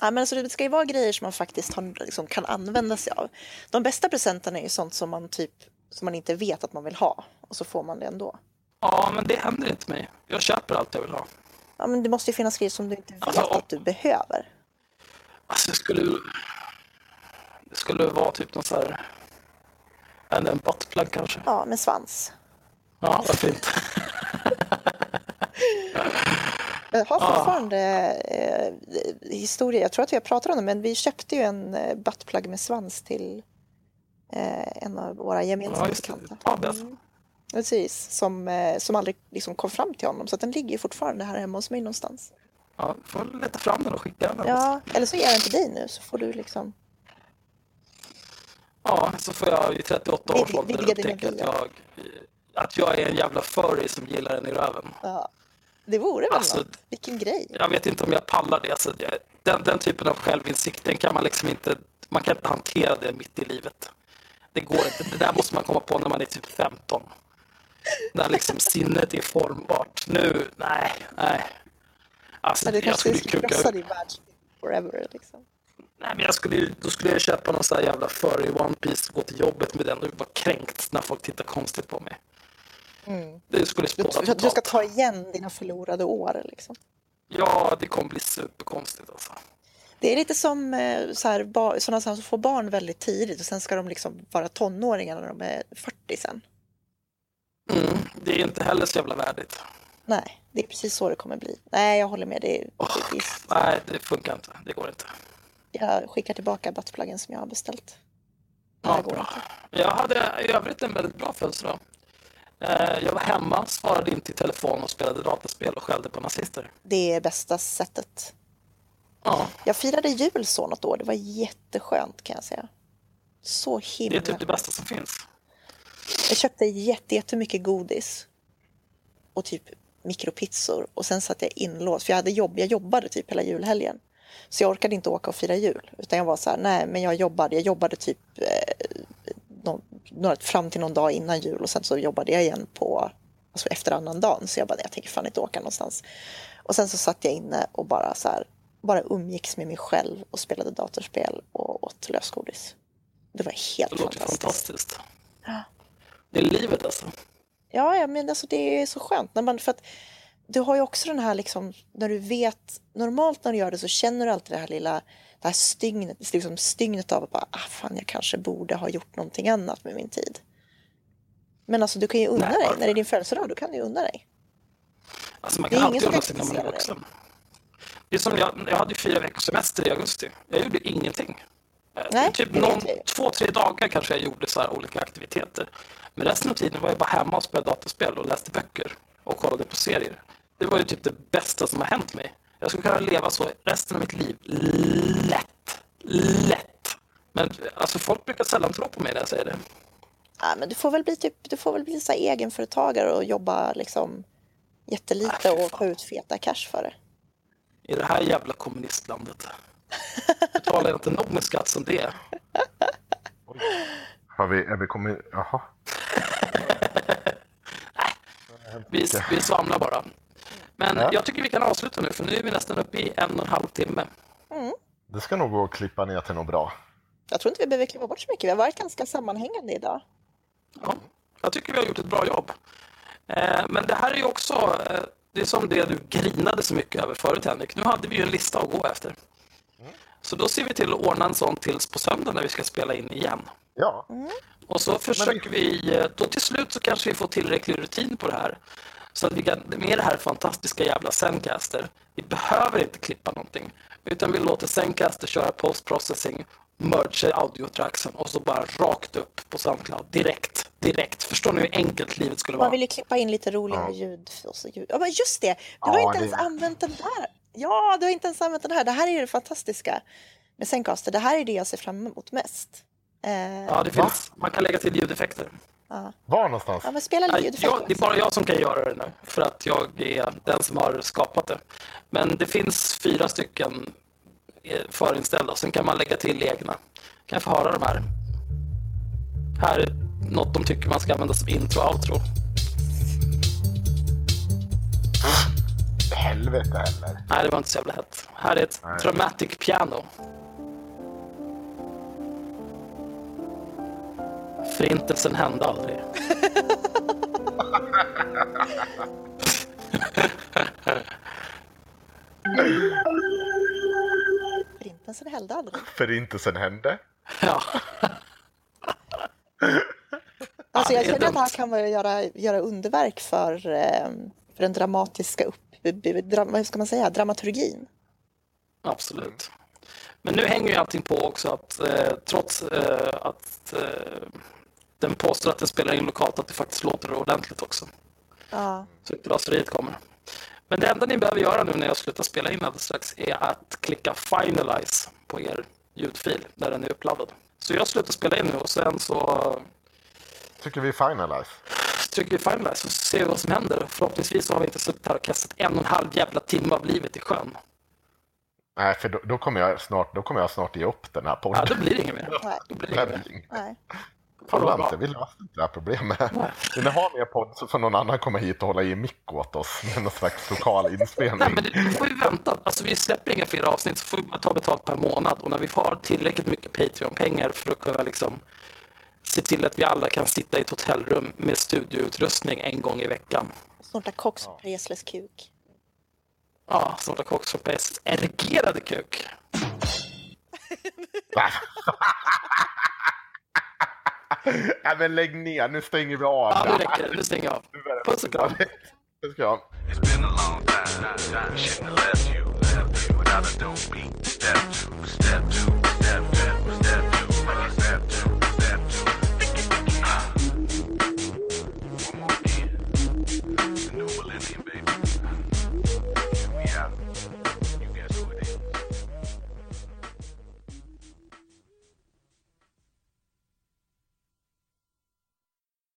ja, men alltså, det ska ju vara grejer som man faktiskt har, liksom, kan använda sig av. De bästa presenterna är ju sånt som man, typ, som man inte vet att man vill ha och så får man det ändå. Ja, men det händer inte mig. Jag köper allt jag vill ha. Ja, men det måste ju finnas grejer som du inte vet Alltså, om- att du behöver. Alltså det skulle... Det skulle vara typ någon så här... En, en buttplug kanske. Ja, med svans. Ja, varför inte? Jag har fortfarande eh, historia, jag tror att har pratat om det, men vi köpte ju en eh, buttplug med svans till eh, en av våra gemensamma bekanta. Ja, bäst. Precis, som, som aldrig liksom kom fram till honom. Så den ligger fortfarande här hemma hos mig någonstans. Ja, får leta fram den och skicka den. Ja, eller så ger jag den till dig nu så får du liksom... Ja, så får jag i 38 års ålder upptäcka att jag, att jag är en jävla furry som gillar den i röven. Ja. Det vore väl Alltså, något? Vilken grej. Jag vet inte om jag pallar det. Alltså, den, den typen av självinsikt, den kan man liksom inte, man kan inte hantera det mitt i livet. Det går inte. Det där måste man komma på när man är typ 15. När liksom sinnet är formbart. Nu, nej, nej. Alltså, du jag kanske skulle krossa din världsbild forever. Liksom. Nej, men jag skulle, då skulle jag köpa någon sån här jävla furry One Piece gå till jobbet med den och vara kränkt när folk tittar konstigt på mig. Det skulle Du, du, du ska ta igen dina förlorade år. Liksom. Ja, det kommer bli superkonstigt alltså. Det är lite som eh, sådana som får barn väldigt tidigt och sen ska de liksom vara tonåringar när de är 40 sen. Mm, det är inte heller så jävla värdigt. Nej, det är precis så det kommer bli. Nej, jag håller med. Det, är- det, det, Nej, det funkar inte. Det går inte. jag skickar tillbaka buttpluggen som jag har beställt. Det Ja, bra. inte. Jag hade i övrigt en väldigt bra födelsedag. Eh, Jag var hemma, svarade inte i telefon och spelade dataspel och skällde på nazister. Det är bästa sättet. Ja, Jag firade jul så något år. Det var jätteskönt kan jag säga. Så det himla... är typ det bästa som finns. Jag köpte jätte, jättemycket godis. Och typ mikropizzor. Och sen satt jag inlåst. För jag, hade jobb, jag jobbade typ hela julhelgen. Så jag orkade inte åka och fira jul. Utan jag var så här, nej men jag jobbade. Jag jobbade typ eh, några, fram till någon dag innan jul. Och sen så jobbade jag igen på, alltså efter annan dagen. Så jag bara, jag tänker fan inte åka någonstans. Och sen så satt jag inne och bara så här, bara umgicks med mig själv och spelade datorspel och åt lösgodis. Det var helt Det låter fantastiskt. fantastiskt. Det är livet alltså. Ja, ja, men alltså det är så skönt. När man, för att du har ju också den här liksom, när du vet, normalt när du gör det så känner du alltid det här lilla, det här stygnet, liksom stygnet av att bara, ah, fan jag kanske borde ha gjort någonting annat med min tid. Men alltså du kan ju unna Nej, dig, när det är din födelsedag, då kan du ju unna dig. Alltså man Det är kan alltid unna sig när man är vuxen. Det är som jag, jag hade fyra veckors semester i augusti. Jag gjorde ingenting. Eh, Nej, typ någon, två, tre dagar kanske jag gjorde så här olika aktiviteter. Men resten av tiden var jag bara hemma och spelade dataspel och läste böcker och kollade på serier. Det var ju typ det bästa som har hänt mig. Jag skulle kunna leva så resten av mitt liv. Lätt. Lätt. Men alltså folk brukar sällan tro på mig när jag säger det. Ja, men du får väl bli typ, du får väl bli så egenföretagare och jobba liksom jättelite fy och ta ut feta cash för det. I det här jävla kommunistlandet. Betalar jag inte nog med skatt som det. Har vi, är vi kommit... Jaha. Vi, vi svamlar bara. Men Ja. jag tycker vi kan avsluta nu, för nu är vi nästan uppe i en och en halv timme. Det ska nog gå att klippa ner till något bra. Jag tror inte vi behöver klippa bort så mycket. Vi har varit ganska sammanhängande idag. Ja, jag tycker vi har gjort ett bra jobb. Eh, men det här är ju också, eh, det är som det du grinade så mycket över förut Henrik. Nu hade vi ju en lista att gå efter. Så då ser vi till att ordna en sån tills på söndag när vi ska spela in igen. Ja, Och så försöker vi, eh, då till slut så kanske vi får tillräcklig rutin på det här. Så att vi kan, med det här fantastiska jävla Zencaster, vi behöver inte klippa någonting. Utan vi låter Zencaster köra postprocessing, merge audiotracksen och så bara rakt upp på Soundcloud direkt. Direkt. Förstår ni hur enkelt livet skulle Man vara? vill ju klippa in lite roligare ljud. och så ljud. Ja, men just det! Du Ja, har inte det- ens använt den här. Ja, du har inte ens använt den här. Det här är ju det fantastiska med Zencaster. Det här är det jag ser fram emot mest. Eh, Ja, det finns. Man kan lägga till ljudeffekter. Var någonstans? ja, men spela lite Nej, ljudeffekter. jag, det är bara jag som kan göra det nu, för att jag är den som har skapat det. Men det finns fyra stycken eh, förinställda, sen kan man lägga till egna. Kan jag få höra de här? Här är något de tycker man ska använda som intro och outro. Helvete heller. Nej, det var inte så jävla hett. Här är ett dramatic piano. Förintelsen hände aldrig. Förintelsen hällde aldrig. Förintelsen hände. Ja. Alltså, jag känner att det här dumt. kan göra, göra underverk för, eh, för den dramatiska upp, dra, vad ska man säga, dramaturgin. Absolut. Men nu hänger ju allting på också att eh, trots eh, att eh, den påstår att den spelar in lokalt att det faktiskt låter ordentligt också. Ja. Så inte raseriet kommer. Men det enda ni behöver göra nu när jag slutar spela in alldeles strax är att klicka finalize på er ljudfil där den är uppladdad. Så jag slutar spela in nu och sen så Tycker vi finalize. trycker vi finalize och ser vi vad som händer. Förhoppningsvis så har vi inte suttit här och kastat en och en halv jävla timme av livet i sjön. Nej, för då, då, kommer jag snart, då kommer jag snart ge upp den här Ja, podden. då blir det inget mer. Nej. Då blir det inget mer. Nej, Nej. Inte, vi löste inte det här problemet. Vill ni ha mer podd så får någon annan komma hit och hålla i mick åt oss med någon slags lokal Nej, inspelning. men det, vi får ju vänta. Alltså, vi släpper inga fler avsnitt så får vi bara ta betalt per månad. Och när vi har tillräckligt mycket Patreon-pengar för att kunna liksom se till att vi alla kan sitta i ett hotellrum med studioutrustning en gång i veckan. Snorta koks på Resles kuk. Ja, snorta koks och bäst erigerade kuk. Nej men lägg ner, nu stänger vi av. Ja, nu räcker det. Nu stänger jag av. Puss och kram. Puss och kram. It's